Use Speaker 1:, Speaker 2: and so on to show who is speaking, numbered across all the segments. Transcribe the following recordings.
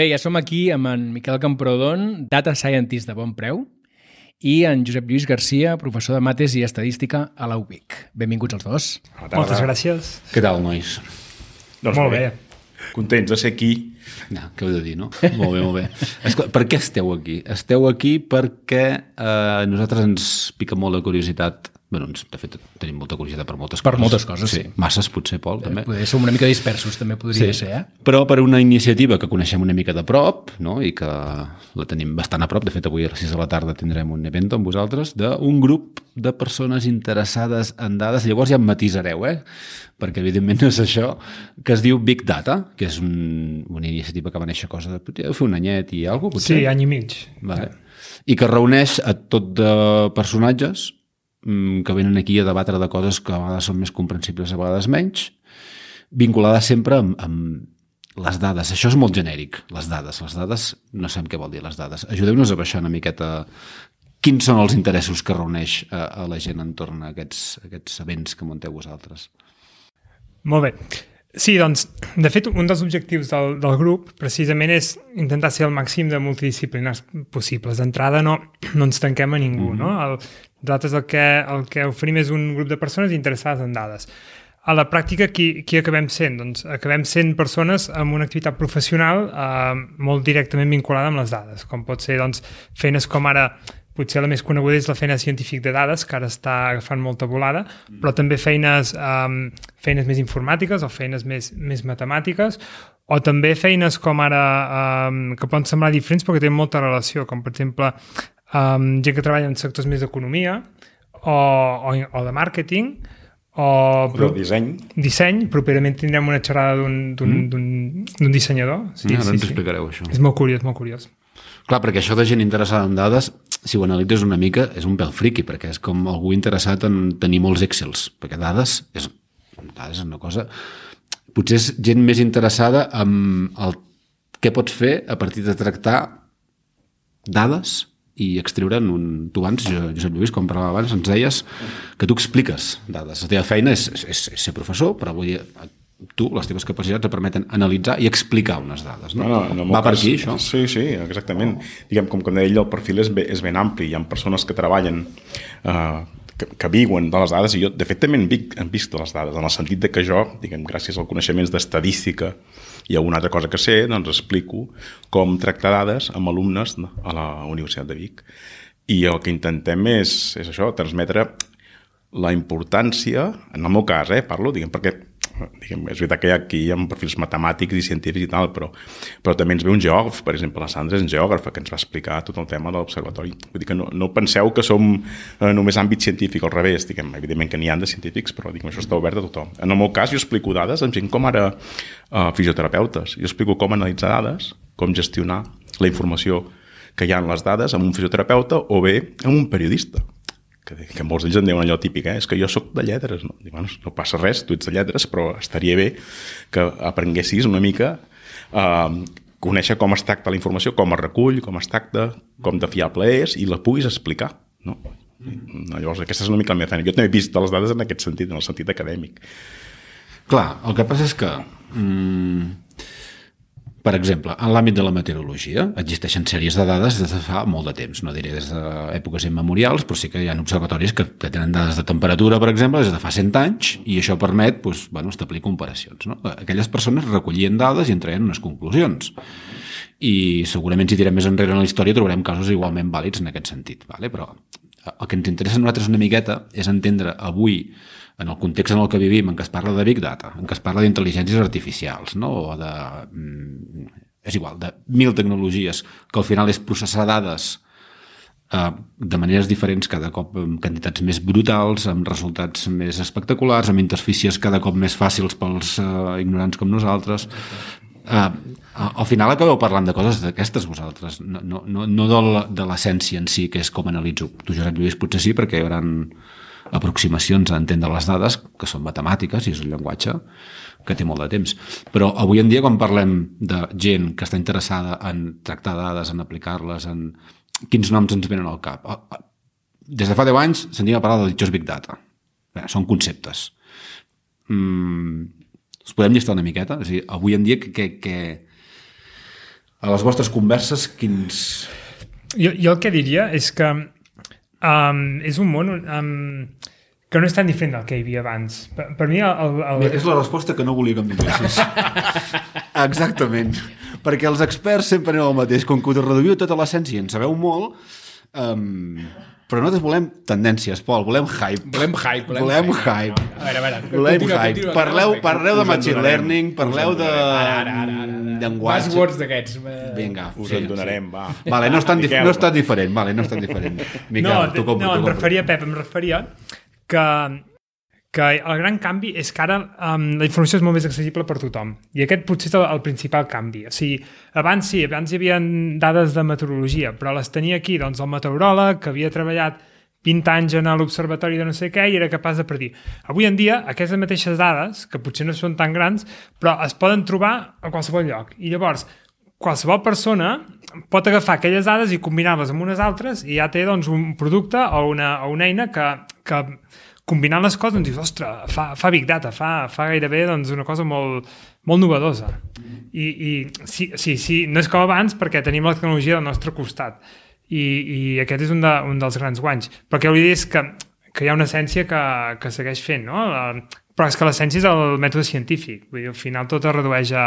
Speaker 1: Bé, ja som aquí amb en Miquel Camprodon, data scientist de bon preu, i en Josep Lluís Garcia, professor de mates i estadística a la UBIC. Benvinguts els dos.
Speaker 2: Moltes gràcies.
Speaker 3: Què tal, nois?
Speaker 2: Doncs molt bé.
Speaker 4: Contents de ser aquí.
Speaker 3: No, què heu de dir, no? Molt bé, molt bé. Esclar, per què esteu aquí? Esteu aquí perquè eh, a nosaltres ens pica molt la curiositat bueno, ens, de fet, tenim molta curiositat per moltes
Speaker 1: Per
Speaker 3: coses.
Speaker 1: moltes coses, sí.
Speaker 3: Masses, potser, Pol, també.
Speaker 1: Poder som una mica dispersos, també podria sí. ser, eh?
Speaker 3: Però per una iniciativa que coneixem una mica de prop no? i que la tenim bastant a prop, de fet avui a les 6 de la tarda tindrem un event amb vosaltres, d'un grup de persones interessades en dades, llavors ja em matisareu, eh? perquè evidentment no és això, que es diu Big Data, que és un, una iniciativa que va néixer cosa de... Potser fer un anyet i alguna cosa, potser?
Speaker 2: Sí, any i mig.
Speaker 3: Vale. I que reuneix a tot de personatges que venen aquí a debatre de coses que a vegades són més comprensibles, a vegades menys, vinculades sempre amb, amb les dades. Això és molt genèric, les dades. Les dades, no sabem què vol dir les dades. Ajudeu-nos a baixar una miqueta quins són els interessos que reuneix a, a la gent entorn a aquests, aquests events que munteu vosaltres.
Speaker 2: Molt bé. Sí, doncs, de fet, un dels objectius del, del grup precisament és intentar ser el màxim de multidisciplines possibles. D'entrada no, no ens tanquem a ningú, mm -hmm. no? El, nosaltres el que, el que oferim és un grup de persones interessades en dades. A la pràctica, qui, qui acabem sent? Doncs acabem sent persones amb una activitat professional eh, molt directament vinculada amb les dades, com pot ser doncs, feines com ara potser la més coneguda és la feina científic de dades, que ara està agafant molta volada, però també feines, um, feines més informàtiques o feines més, més matemàtiques, o també feines com ara, um, que poden semblar diferents però que tenen molta relació, com per exemple um, gent que treballa en sectors més d'economia o, o, o de màrqueting, o,
Speaker 4: de disseny.
Speaker 2: disseny, properament tindrem una xerrada d'un mm. dissenyador.
Speaker 3: Sí, Ara ens explicareu això.
Speaker 2: És molt curiós, molt curiós.
Speaker 3: Clar, perquè això de gent interessada en dades, si ho analitzes una mica, és un pèl friqui, perquè és com algú interessat en tenir molts Excels, perquè dades és, dades és una cosa... Potser és gent més interessada en el què pots fer a partir de tractar dades i extreure'n un... Tu abans, Jo- Josep Lluís, com parlava abans, ens deies que tu expliques dades. La teva feina és, és, és ser professor, però vull dir, tu, les teves capacitats et permeten analitzar i explicar unes dades. No?
Speaker 4: No, no, no,
Speaker 3: Va per
Speaker 4: cas-
Speaker 3: aquí, això?
Speaker 4: Sí, sí, exactament. Diguem, com, com deia el perfil és, és ben ampli. Hi ha persones que treballen, eh, que, que viuen de les dades, i jo, de fet, també en, vic, en visc de les dades, en el sentit de que jo, diguem, gràcies als coneixements d'estadística i alguna altra cosa que sé, doncs explico com tractar dades amb alumnes a la Universitat de Vic. I el que intentem és, és això, transmetre la importància, en el meu cas, eh, parlo, diguem, perquè diguem, és veritat que aquí hi ha perfils matemàtics i científics i tal, però, però també ens ve un geògraf, per exemple, la Sandra és un geògrafa que ens va explicar tot el tema de l'observatori. Vull dir que no, no penseu que som eh, només àmbit científic, al revés, diguem, evidentment que n'hi ha de científics, però diguem, això està obert a tothom. En el meu cas, jo explico dades amb gent com ara eh, fisioterapeutes. Jo explico com analitzar dades, com gestionar la informació que hi ha en les dades amb un fisioterapeuta o bé amb un periodista que, que molts d'ells en diuen allò típic, eh? és que jo sóc de lletres, no? Dic, bueno, no passa res, tu ets de lletres, però estaria bé que aprenguessis una mica eh, conèixer com es tracta la informació, com es recull, com es tracta, com de fiable és, i la puguis explicar, no? Mm. Llavors, aquesta és una mica la meva feina. Jo també he vist les dades en aquest sentit, en el sentit acadèmic.
Speaker 3: Clar, el que passa és que, mm, per exemple, en l'àmbit de la meteorologia existeixen sèries de dades des de fa molt de temps, no diré des d'èpoques immemorials, però sí que hi ha observatoris que, que tenen dades de temperatura, per exemple, des de fa 100 anys, i això permet doncs, bueno, establir comparacions. No? Aquelles persones recollien dades i en traien unes conclusions. I segurament si tirem més enrere en la història trobarem casos igualment vàlids en aquest sentit. Vale? Però el que ens interessa a nosaltres una miqueta és entendre avui en el context en el que vivim, en què es parla de Big Data, en què es parla d'intel·ligències artificials, no? o de... mm, és igual, de mil tecnologies, que al final és processar dades eh, de maneres diferents, cada cop amb quantitats més brutals, amb resultats més espectaculars, amb interfícies cada cop més fàcils pels eh, ignorants com nosaltres. Eh, al final acabeu parlant de coses d'aquestes vosaltres, no, no, no, de l'essència en si, que és com analitzo. Tu, Josep Lluís, potser sí, perquè hi haurà aproximacions a entendre les dades, que són matemàtiques i és un llenguatge que té molt de temps. Però avui en dia, quan parlem de gent que està interessada en tractar dades, en aplicar-les, en quins noms ens venen al cap? Ah, ah, Des de fa 10 anys sentim a parlar del ditjós Big Data. Bé, són conceptes. Mm, els podem llistar una miqueta? És a dir, avui en dia, que, que, A les vostres converses, quins...
Speaker 2: Jo, jo el que diria és que um, és un món um, que no és tan diferent del que hi havia abans. Per, per mi el, el, el...
Speaker 3: Bé, és la resposta que no volia que em donessis. Exactament. Perquè els experts sempre aneu al mateix. Com que ho reduïu tota l'essència i en sabeu molt, um, però nosaltres volem tendències, Pol, volem hype.
Speaker 1: Volem hype. Volem,
Speaker 3: Volem
Speaker 1: hype.
Speaker 3: hype.
Speaker 1: A veure, a veure.
Speaker 3: Volem
Speaker 1: continua,
Speaker 3: hype.
Speaker 1: continua,
Speaker 3: Parleu,
Speaker 1: continua.
Speaker 3: parleu de machine
Speaker 4: donarem.
Speaker 3: learning, parleu de
Speaker 1: Ara, ara, ara, ara.
Speaker 3: llenguatge.
Speaker 1: Buzzwords d'aquests. eh,
Speaker 3: Vinga.
Speaker 4: Us en donarem, va.
Speaker 3: Vale, no és tan, dif no és tan diferent. Vale, no és tan diferent. Miquel,
Speaker 2: no,
Speaker 3: t'ho compro,
Speaker 2: no,
Speaker 3: t'ho
Speaker 2: em
Speaker 3: compro.
Speaker 2: referia, Pep, em referia que, que el gran canvi és que ara um, la informació és molt més accessible per tothom. I aquest potser és el, el principal canvi. O sigui, abans sí, abans hi havia dades de meteorologia, però les tenia aquí doncs, el meteoròleg que havia treballat 20 anys en l'observatori de no sé què i era capaç de predir. Avui en dia, aquestes mateixes dades, que potser no són tan grans, però es poden trobar a qualsevol lloc. I llavors, qualsevol persona pot agafar aquelles dades i combinar-les amb unes altres i ja té doncs, un producte o una, o una eina que, que combinant les coses doncs dius, ostres, fa, fa Big Data, fa, fa gairebé doncs, una cosa molt, molt novedosa. I, i sí, sí, sí, no és com abans perquè tenim la tecnologia al nostre costat. I, i aquest és un, de, un dels grans guanys. Però que vull dir és que, que hi ha una essència que, que segueix fent, no? Eh, Però és que l'essència és el mètode científic. Vull dir, al final tot es redueix a,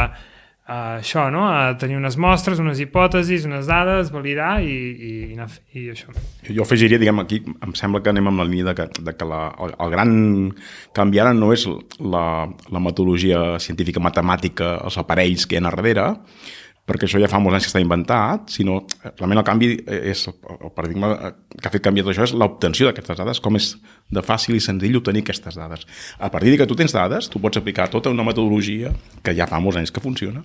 Speaker 2: a això, no? A tenir unes mostres, unes hipòtesis, unes dades, validar i, i, i, i això.
Speaker 4: Jo afegiria, diguem, aquí em sembla que anem amb la línia de que, de que la, el, el gran canvi ara no és la, la metodologia científica matemàtica, els aparells que hi ha darrere, perquè això ja fa molts anys que està inventat, sinó realment el canvi és, el paradigma que ha fet canviar tot això és l'obtenció d'aquestes dades, com és de fàcil i senzill obtenir aquestes dades. A partir de que tu tens dades, tu pots aplicar tota una metodologia que ja fa molts anys que funciona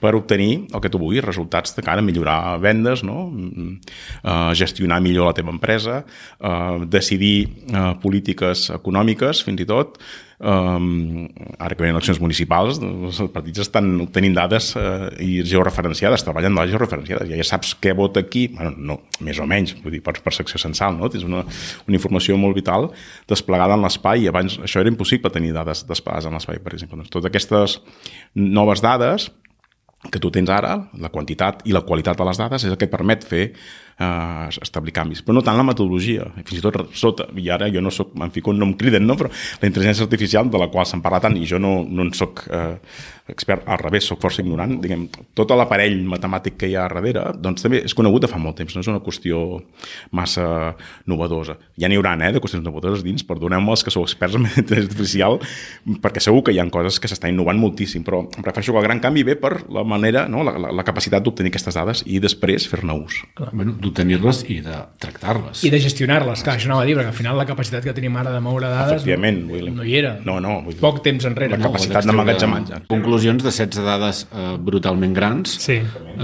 Speaker 4: per obtenir el que tu vulguis, resultats de cara a millorar vendes, no? Mm, eh, gestionar millor la teva empresa, eh, decidir eh, polítiques econòmiques, fins i tot, Um, ara que venen eleccions municipals, els partits estan obtenint dades uh, i georreferenciades, treballen dades georreferenciades. Ja, ja saps què vota aquí, bueno, no, més o menys, vull dir, per percepció censal, no? Tens una, una informació molt vital desplegada en l'espai i abans això era impossible tenir dades desplegades en l'espai, per exemple. Doncs totes aquestes noves dades que tu tens ara, la quantitat i la qualitat de les dades, és el que et permet fer eh, establir canvis. Però no tant la metodologia, fins i tot sota, i ara jo no soc, em fico, no em criden, no? però la intel·ligència artificial de la qual se'n parla tant i jo no, no en soc eh, expert, al revés, soc força ignorant, diguem, tot l'aparell matemàtic que hi ha darrere, doncs també és conegut de fa molt temps, no és una qüestió massa novedosa. Ja n'hi haurà, eh, de qüestions novedoses dins, perdoneu-me els que sou experts en intel·ligència artificial, perquè segur que hi ha coses que s'estan innovant moltíssim, però em refereixo que el gran canvi ve per la manera, no? la, la, la capacitat d'obtenir aquestes dades i després fer-ne ús.
Speaker 3: Bueno, d'obtenir-les i de tractar-les.
Speaker 1: I de gestionar-les, clar, això anava a dir, perquè al final la capacitat que tenim ara de moure dades no, no hi era.
Speaker 4: No, no, vull dir-
Speaker 1: Poc temps enrere.
Speaker 4: La
Speaker 1: no?
Speaker 4: capacitat d'emmagatzematge.
Speaker 3: Conclusions de sets de dades eh, brutalment grans,
Speaker 2: Sí.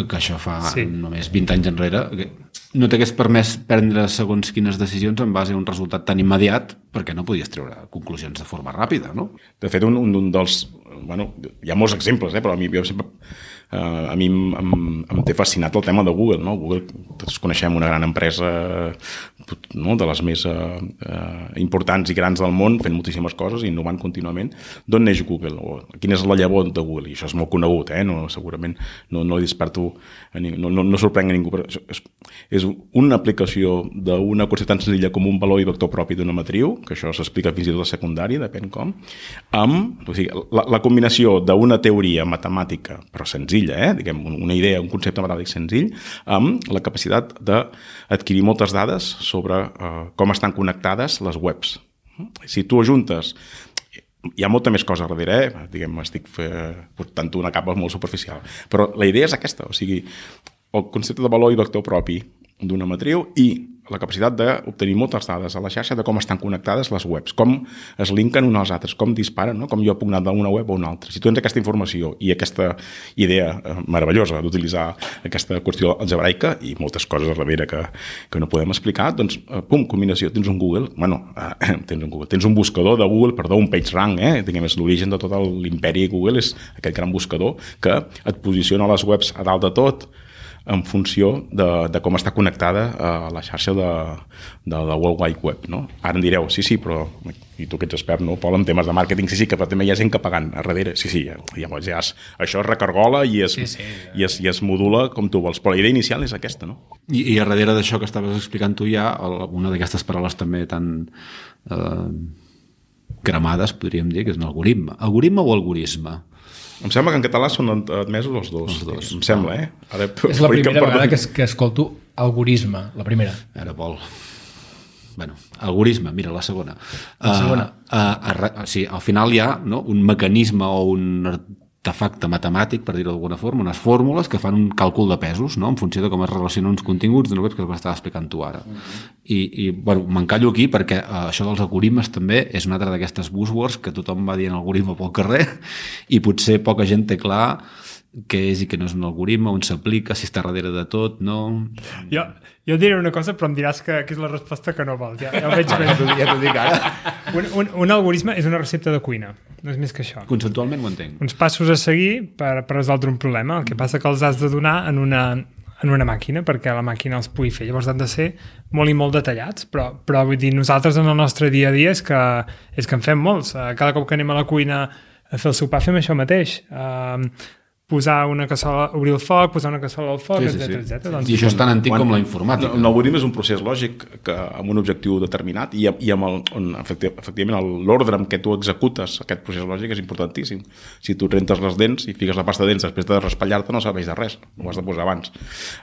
Speaker 3: que això fa
Speaker 2: Sí.
Speaker 3: només 20 anys enrere, que no t'hagués permès prendre segons quines decisions en base a un resultat tan immediat perquè no podies treure conclusions de forma ràpida, no?
Speaker 4: De fet, un, un, un dels... Bueno, hi ha molts exemples, eh, però a mi, jo sempre, eh, a mi em, em, em té fascinat el tema de Google. No? Google, tots coneixem una gran empresa no? de les més eh, eh, importants i grans del món, fent moltíssimes coses, innovant contínuament. D'on neix Google? O quina és la llavor de Google? I això és molt conegut, eh? no, segurament no, no li desperto, no, no, no sorprenc a ningú, però és, és una aplicació d'una qüestió tan senzilla com un valor i vector propi d'una matriu, que això s'explica fins i tot a secundària, depèn com, amb o sigui, la, la combinació d'una teoria matemàtica, però senzilla, eh? diguem, una idea, un concepte matemàtic senzill, amb la capacitat d'adquirir moltes dades sobre eh, com estan connectades les webs. Si tu ajuntes hi ha molta més cosa darrere, eh? diguem, estic eh, portant una capa molt superficial, però la idea és aquesta, o sigui, el concepte de valor i vector propi d'una matriu i la capacitat d'obtenir moltes dades a la xarxa de com estan connectades les webs, com es linken unes als altres, com disparen, no? com jo puc anar d'una web a una altra. Si tu tens aquesta informació i aquesta idea eh, meravellosa d'utilitzar aquesta qüestió algebraica i moltes coses darrere que, que no podem explicar, doncs, eh, pum, combinació, tens un Google, bueno, eh, tens un Google, tens un buscador de Google, perdó, un PageRank, eh? diguem, és l'origen de tot l'imperi Google, és aquest gran buscador que et posiciona les webs a dalt de tot, en funció de, de com està connectada a la xarxa de, de la World Wide Web. No? Ara em direu, sí, sí, però i tu que ets expert, no, Pol, en temes de màrqueting, sí, sí, que també hi ha gent que pagant a darrere, sí, sí, llavors ja es, això es recargola i es,
Speaker 1: Sí, sí.
Speaker 4: i, es, i es modula com tu vols, però la idea inicial és aquesta, no?
Speaker 3: I, i a darrere d'això que estaves explicant tu hi ha una d'aquestes paraules també tan eh, cremades, podríem dir, que és un algoritme. Algoritme o algorisme?
Speaker 4: Em sembla que en català són ad- admesos els dos.
Speaker 3: Els dos.
Speaker 4: Em sembla, eh? Ara,
Speaker 1: És la
Speaker 4: vull que
Speaker 1: primera vegada
Speaker 4: perdoni.
Speaker 1: que, es- que escolto algorisme, la primera.
Speaker 3: Ara, Pol. bueno, algorisme, mira, la segona.
Speaker 1: La segona.
Speaker 3: Uh, uh, uh, sí, al final hi ha no, un mecanisme o un artefacte matemàtic, per dir-ho d'alguna forma, unes fórmules que fan un càlcul de pesos, no? en funció de com es relacionen uns continguts d'una web que estava explicant tu ara. I, i bueno, m'encallo aquí perquè uh, això dels algoritmes també és una altra d'aquestes buzzwords que tothom va dient algoritme pel carrer i potser poca gent té clar què és i què no és un algoritme, on s'aplica, si està darrere de tot, no...
Speaker 2: Jo, jo diré una cosa, però em diràs que, que és la resposta que no vols. Ja, ja ho veig
Speaker 3: Ja
Speaker 2: ben.
Speaker 3: ja t'ho dic ara.
Speaker 2: Un, un, un algoritme és una recepta de cuina, no és més que això.
Speaker 3: Conceptualment ho entenc.
Speaker 2: Uns passos a seguir per, per resoldre un problema. El que passa que els has de donar en una, en una màquina perquè la màquina els pugui fer. Llavors han de ser molt i molt detallats, però, però vull dir, nosaltres en el nostre dia a dia és que, és que en fem molts. Eh, Cada cop que anem a la cuina a fer el sopar fem això mateix. Uh, posar una cassola, obrir el foc, posar una cassola al foc,
Speaker 3: Sí,
Speaker 2: sí,
Speaker 3: sí,
Speaker 2: etc.
Speaker 3: sí.
Speaker 2: etc. Doncs,
Speaker 3: I això és tan antic com la informàtica.
Speaker 4: Un algoritme és un procés lògic que, amb un objectiu determinat i, i amb el, on, efecti- efectivament l'ordre amb què tu executes aquest procés lògic és importantíssim. Si tu rentes les dents i fiques la pasta de dents després de raspallar-te no serveix de res, ho has de posar abans.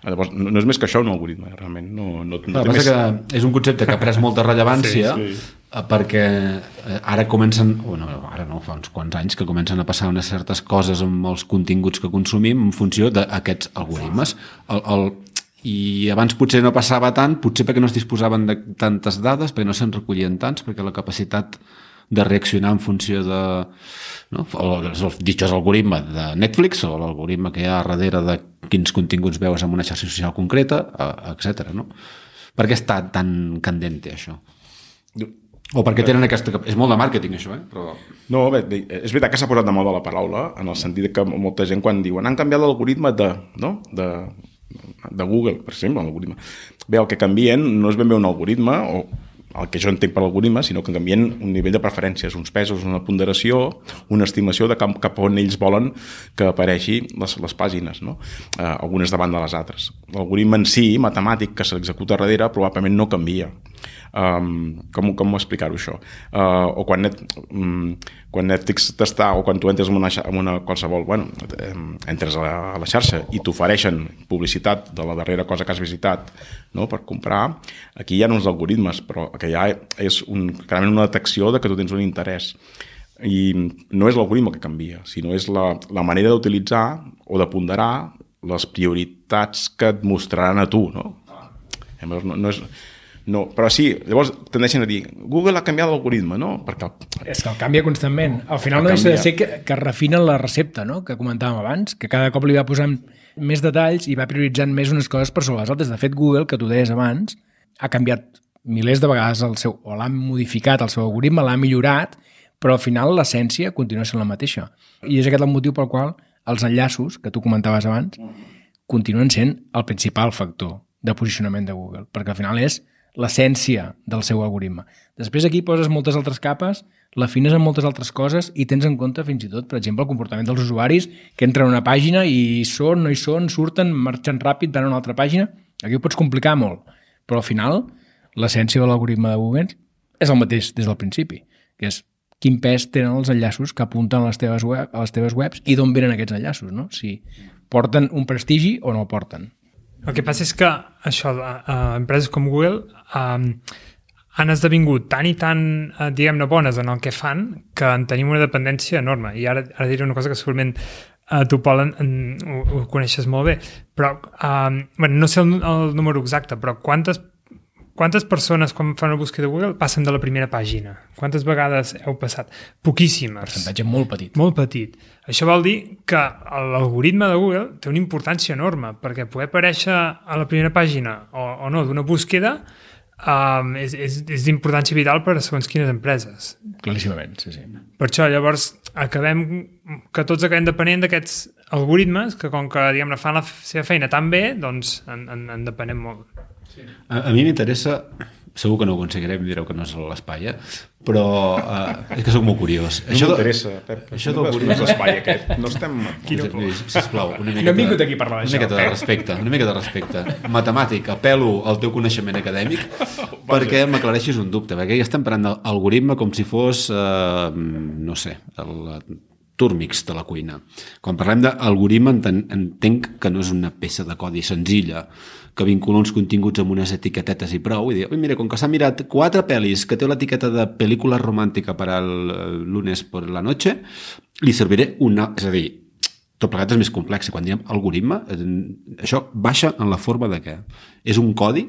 Speaker 4: Llavors, no, no és més que això un algoritme, realment. No, no, no
Speaker 3: El
Speaker 4: té més...
Speaker 3: que és un concepte que ha pres molta rellevància
Speaker 4: sí.
Speaker 3: sí. Perquè eh, ara comencen, bueno, ara no, fa uns quants anys que comencen a passar unes certes coses amb els continguts que consumim en funció d'aquests algoritmes. El, el, I abans potser no passava tant, potser perquè no es disposaven de tantes dades, perquè no se'n recollien tants, perquè la capacitat de reaccionar en funció de no? el, el ditxós algoritme de Netflix o l'algoritme que hi ha darrere de quins continguts veus en una xarxa social concreta, etc. No? Per què està tan candente això? O perquè tenen aquesta... És molt de màrqueting això, eh? Però...
Speaker 4: No, bé, és veritat que s'ha posat de moda la paraula, en el sentit que molta gent quan diuen han canviat l'algoritme de, no? de, de Google, per exemple, l'algoritme. Bé, el que canvien no és ben bé un algoritme, o el que jo entenc per algoritme, sinó que canvien un nivell de preferències, uns pesos, una ponderació, una estimació de cap, cap on ells volen que apareixi les, les pàgines, no? eh, algunes davant de les altres. L'algoritme en si, matemàtic, que s'executa darrere, probablement no canvia. Um, com, com explicar-ho això? Uh, o quan, net, um, quan Netflix t'està, o quan tu entres en una, en una qualsevol, bueno, entres a la, a la xarxa i t'ofereixen publicitat de la darrera cosa que has visitat no, per comprar, aquí hi ha uns algoritmes, però que ha és un, clarament una detecció de que tu tens un interès i no és l'algoritme que canvia, sinó és la, la manera d'utilitzar o de ponderar les prioritats que et mostraran a tu, no? No, no és, no, però sí, llavors tendeixen a dir Google ha canviat l'algoritme, no? Perquè
Speaker 1: És que el canvia constantment. Al final
Speaker 4: El
Speaker 1: no deixa de ser que, que refinen la recepta, no? que comentàvem abans, que cada cop li va posant més detalls i va prioritzant més unes coses per sobre les altres. De fet, Google, que tu deies abans, ha canviat milers de vegades el seu, o l'ha modificat el seu algoritme, l'ha millorat, però al final l'essència continua sent la mateixa. I és aquest el motiu pel qual els enllaços, que tu comentaves abans, continuen sent el principal factor de posicionament de Google, perquè al final és l'essència del seu algoritme. Després aquí poses moltes altres capes, l'afines amb moltes altres coses i tens en compte fins i tot, per exemple, el comportament dels usuaris que entren a una pàgina i són, no hi són, surten, marxen ràpid, van a una altra pàgina. Aquí ho pots complicar molt, però al final l'essència de l'algoritme de Google és el mateix des del principi, que és quin pes tenen els enllaços que apunten a les teves, web, a les teves webs i d'on venen aquests enllaços, no? Si porten un prestigi o no el porten.
Speaker 2: El que passa és que això, uh, empreses com Google um, han esdevingut tan i tan, uh, diguem-ne, bones en el que fan que en tenim una dependència enorme. I ara, ara diré una cosa que segurament uh, tu, Pol, en, en, ho, ho coneixes molt bé, però um, bueno, no sé el, el número exacte, però quantes Quantes persones, quan fan una búsqueda de Google, passen de la primera pàgina? Quantes vegades heu passat? Poquíssimes.
Speaker 1: Percentatge molt petit.
Speaker 2: Molt petit. Això vol dir que l'algoritme de Google té una importància enorme, perquè poder aparèixer a la primera pàgina o, o no d'una búsqueda um, és, és, és d'importància vital per a segons quines empreses.
Speaker 1: Claríssimament, sí, sí.
Speaker 2: Per això, llavors, acabem que tots acabem depenent d'aquests algoritmes que, com que, diguem fan la seva feina tan bé, doncs en, en, en depenem molt.
Speaker 3: A, a mi m'interessa segur que no ho aconseguirem, direu que no és l'espai, eh? però uh, és que sóc molt curiós.
Speaker 4: No això m'interessa, Pep.
Speaker 3: Això
Speaker 4: no
Speaker 3: del curiós...
Speaker 4: l'espai aquest. No estem...
Speaker 3: Quina por. Sisplau, una miqueta,
Speaker 1: No hem vingut aquí a parlar
Speaker 3: una
Speaker 1: d'això,
Speaker 3: miqueta de
Speaker 1: eh?
Speaker 3: respecte, una mica de respecte. Matemàtic, apelo al teu coneixement acadèmic perquè m'aclareixis un dubte, perquè ja estem parlant d'algoritme com si fos, eh, no sé, el túrmix de la cuina. Quan parlem d'algoritme enten, entenc que no és una peça de codi senzilla que vincula uns continguts amb unes etiquetetes i prou, i dir, mira, com que s'ha mirat quatre pel·lis que té l'etiqueta de pel·lícula romàntica per al lunes per la noche, li serviré una... És a dir, tot plegat és més complex. Quan diem algoritme, eh, això baixa en la forma de què? És un codi?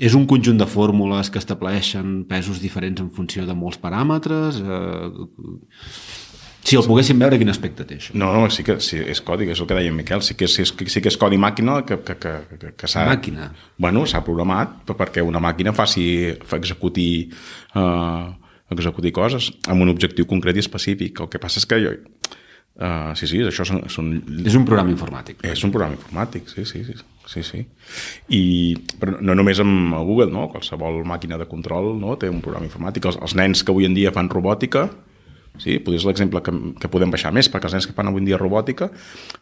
Speaker 3: És un conjunt de fórmules que estableixen pesos diferents en funció de molts paràmetres? Eh, si el poguéssim veure, quin aspecte té això?
Speaker 4: No, no, sí que sí, és codi, és el que deia en Miquel, sí que, sí, sí que és codi màquina que, que, que, que, que s'ha...
Speaker 3: Màquina?
Speaker 4: Bueno, s'ha programat perquè una màquina faci fa executir, uh, executir coses amb un objectiu concret i específic. El que passa és que jo... Uh, sí, sí, això són, són...
Speaker 3: És un programa informàtic.
Speaker 4: És un programa informàtic, sí, sí, sí. sí, sí. I, però no només amb Google, no? qualsevol màquina de control no? té un programa informàtic. Els, els nens que avui en dia fan robòtica, Sí? Potser és l'exemple que, que podem baixar més, perquè els nens que fan avui dia robòtica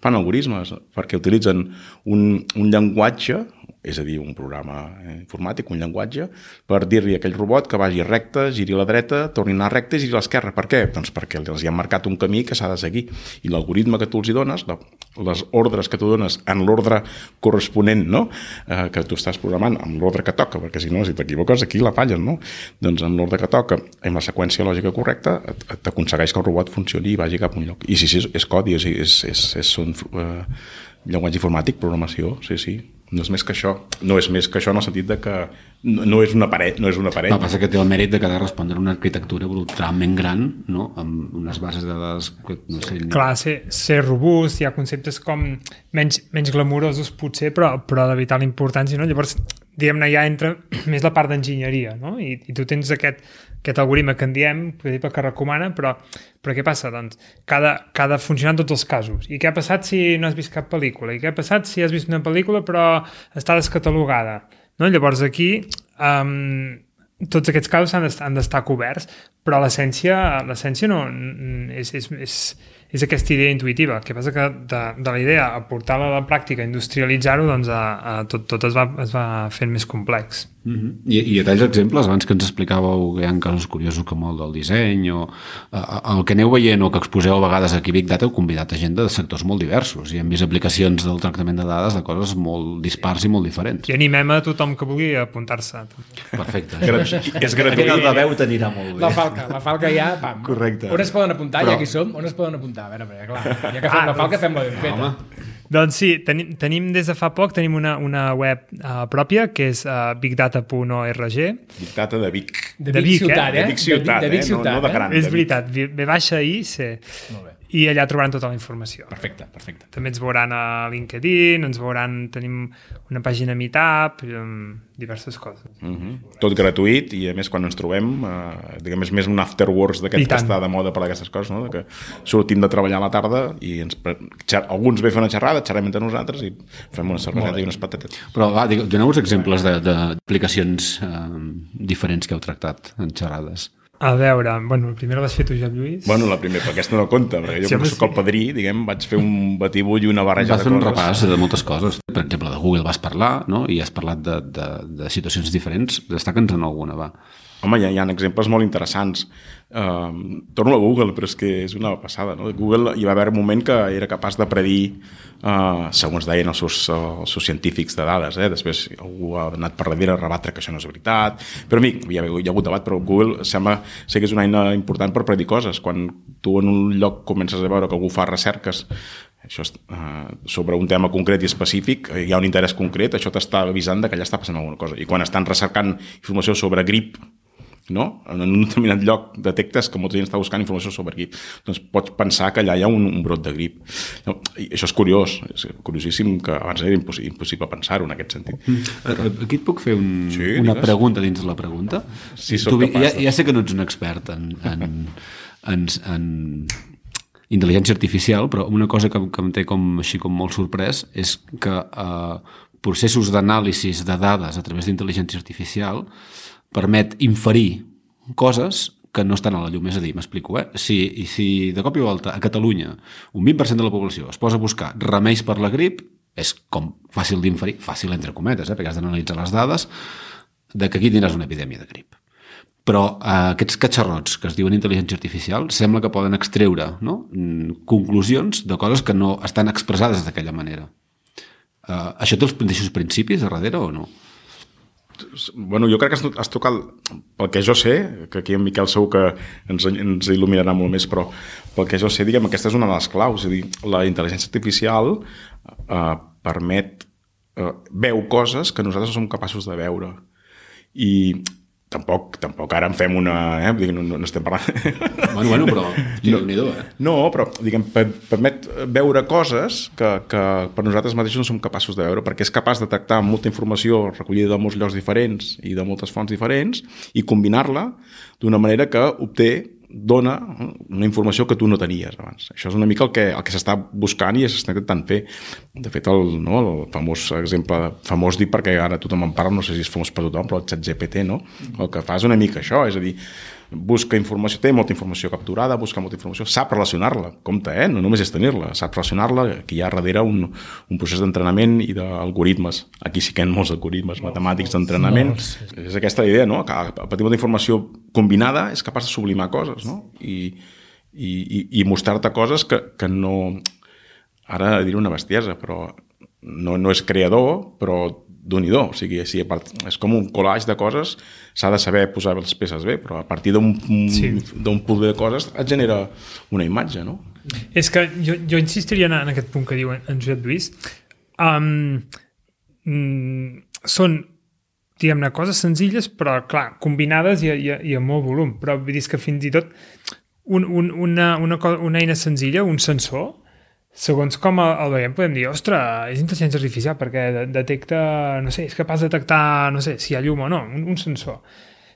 Speaker 4: fan algoritmes, perquè utilitzen un, un llenguatge és a dir, un programa informàtic, un llenguatge, per dir-li a aquell robot que vagi recte, giri a la dreta, torni a anar recte i giri a l'esquerra. Per què? Doncs perquè els hi han marcat un camí que s'ha de seguir. I l'algoritme que tu els hi dones, les ordres que tu dones en l'ordre corresponent, no? Eh, que tu estàs programant amb l'ordre que toca, perquè si no, si t'equivoques, aquí la falles, no? Doncs en l'ordre que toca, amb la seqüència lògica correcta, t'aconsegueix que el robot funcioni i vagi cap a un lloc. I sí, sí, és, és codi, és, és, és, és un eh, llenguatge informàtic, programació, sí, sí, no és més que això. No és més que això en el sentit de que no, no és una paret, no és una paret.
Speaker 3: El que passa que té el mèrit de que ha de respondre a una arquitectura brutalment gran, no? amb unes bases de dades que no sé... Ni...
Speaker 2: Clar, ser, ser robust, hi ha conceptes com menys, menys glamurosos potser, però, però de vital importància, no? Llavors, diguem-ne, ja entra més la part d'enginyeria, no? I, I tu tens aquest, aquest algoritme que en diem, que recomana, però, però què passa? Doncs cada, cada funcionar en tots els casos. I què ha passat si no has vist cap pel·lícula? I què ha passat si has vist una pel·lícula però està descatalogada? No? Llavors aquí um, tots aquests casos han d'estar coberts, però l'essència no, és, és, és, és aquesta idea intuïtiva. El que passa que de, de la idea a portar-la a la pràctica, industrialitzar-ho, doncs a, a tot, tot es va, es va fent més complex.
Speaker 3: Mm -hmm. I, I a talls exemples, abans que ens explicàveu que hi ha casos curiosos com el del disseny o uh, el que aneu veient o que exposeu a vegades aquí Big Data heu convidat a gent de sectors molt diversos i hem vist aplicacions del tractament de dades de coses molt dispars i molt diferents.
Speaker 2: I animem a tothom que vulgui apuntar-se.
Speaker 3: Perfecte.
Speaker 4: és gratuït.
Speaker 3: El de veu t'anirà molt bé.
Speaker 1: La falca, la falca ja, pam.
Speaker 3: Correcte.
Speaker 1: On es poden apuntar,
Speaker 3: Però-
Speaker 1: ja que hi som, on es poden apuntar? A veure, perquè, clar, ja que fem la falca, fem-la ben feta.
Speaker 3: Home,
Speaker 2: Doncs sí, tenim, tenim des de fa poc tenim una, una web uh, pròpia que és uh, bigdata.org
Speaker 4: Big Data de Vic.
Speaker 1: De,
Speaker 2: De
Speaker 1: Vic,
Speaker 2: Vic, eh?
Speaker 1: ciutat, eh?
Speaker 4: De Vic ciutat,
Speaker 1: de, Vic
Speaker 4: eh? No-
Speaker 1: ciutat,
Speaker 4: no de
Speaker 1: eh?
Speaker 4: gran.
Speaker 2: és
Speaker 4: de Vic.
Speaker 2: veritat, ve, ve baixa i C
Speaker 1: Molt bé.
Speaker 2: I allà trobaran tota la informació
Speaker 1: Perfecte, perfecte.
Speaker 2: també ens veuran a LinkedIn ens veuran, tenim una pàgina Meetup um, diverses coses
Speaker 4: Mm -hmm. Tot gratuït i a més quan ens trobem eh, diguem, és més un afterworks d'aquest que està de moda per aquestes coses no? de que sortim de treballar a la tarda i ens, pre- xer, alguns ve a fer una xerrada xerrem entre nosaltres i fem una cerveseta i unes patates
Speaker 3: però va, digue- doneu-vos exemples de- de- d'aplicacions eh, diferents que heu tractat en xerrades.
Speaker 2: A veure, bueno, el primer l'has fet tu, Joan Lluís
Speaker 4: Bueno, la primera, perquè aquesta no compta, perquè jo
Speaker 2: Sí,
Speaker 4: com soc el
Speaker 2: sí.
Speaker 4: padrí, diguem, vaig fer un batibull i una barreja
Speaker 3: Vas
Speaker 4: de
Speaker 3: fer un
Speaker 4: coses.
Speaker 3: repàs de moltes coses. Per exemple, de Google vas parlar, no? I has parlat de, de, de situacions diferents. Destaca'ns en alguna, va.
Speaker 4: Home, hi ha, hi ha exemples molt interessants. Um, torno a Google, però és que és una passada. No? Google hi va haver un moment que era capaç de predir, uh, segons deien els seus, els seus científics de dades. Eh? Després algú ha anat per darrere a rebatre que això no és veritat. Però a mi, hi ha, hi ha hagut debat, però Google sembla ser que és una eina important per predir coses. Quan tu en un lloc comences a veure que algú fa recerques això és, uh, sobre un tema concret i específic, eh, hi ha un interès concret, això t'està avisant que allà està passant alguna cosa. I quan estan recercant informació sobre grip, no? en un determinat lloc detectes que molta gent està buscant informació sobre grip, doncs pots pensar que allà hi ha un, un brot de grip. No, i això és curiós, és curiosíssim que abans era impossible, impossible pensar-ho en aquest sentit.
Speaker 3: Mm. Aquí et puc fer un,
Speaker 4: Sí,
Speaker 3: una
Speaker 4: digues.
Speaker 3: pregunta dins de la pregunta?
Speaker 4: Sí,
Speaker 3: Tu,
Speaker 4: capaç
Speaker 3: ja, ja sé que no ets un expert en, en, en, en intel·ligència artificial, però una cosa que, que em té com, així com molt sorprès és que eh, processos d'anàlisis de dades a través d'intel·ligència artificial permet inferir coses que no estan a la llum. És a dir, m'explico, eh? Si, si de cop i volta a Catalunya un 20% de la població es posa a buscar remeis per la grip, és com fàcil d'inferir, fàcil entre cometes, eh? perquè has d'analitzar les dades, de que aquí tindràs una epidèmia de grip. Però eh, aquests catxarrots que es diuen intel·ligència artificial sembla que poden extreure no? Mm, conclusions de coses que no estan expressades d'aquella manera. Uh, això té els mateixos principis a darrere o no?
Speaker 4: Bueno, jo crec que has, tocat, pel que jo sé, que aquí en Miquel segur que ens, ens il·luminarà molt més, però pel que jo sé, diguem, aquesta és una de les claus, és dir, la intel·ligència artificial eh, permet, eh, veu coses que nosaltres no som capaços de veure. I tampoc, tampoc ara en fem una... Eh? Vull dir, no, no, estem parlant...
Speaker 3: Bueno, bueno, però no. eh?
Speaker 4: No, però diguem, per, permet veure coses que, que per nosaltres mateixos no som capaços de veure, perquè és capaç de tractar molta informació recollida de molts llocs diferents i de moltes fonts diferents i combinar-la d'una manera que obté dona eh, una informació que tu no tenies abans. Això és una mica el que, el que s'està buscant i s'està intentant fer. De fet, el, no, el famós exemple, famós dit perquè ara tothom en parla, no sé si és famós per tothom, però el xat GPT, no? El que fa és una mica això, és a dir, busca informació, té molta informació capturada, busca molta informació, sap relacionar-la, compte, eh? no només és tenir-la, sap relacionar-la, que hi ha darrere un, un procés d'entrenament i d'algoritmes. Aquí sí que hi ha molts algoritmes matemàtics d'entrenament. És aquesta la idea, no? que a partir molta informació combinada és capaç de sublimar coses no? I, i, i, i mostrar-te coses que, que no... Ara diré una bestiesa, però no, no és creador, però d'un i do. O sigui, sí, és com un collage de coses, s'ha de saber posar les peces bé, però a partir d'un
Speaker 2: Sí.
Speaker 4: d'un puzzle de coses et genera una imatge, no?
Speaker 2: És que jo, jo insistiria en, en aquest punt que diu en, Josep Lluís. Um, mm, són diguem-ne, coses senzilles, però, clar, combinades i, i, i amb molt volum. Però vull dir que fins i tot un, un, una, una, co- una eina senzilla, un sensor, segons com el, veiem, podem dir, ostres, és intel·ligència artificial perquè de- detecta, no sé, és capaç de detectar, no sé, si hi ha llum o no, un, un sensor.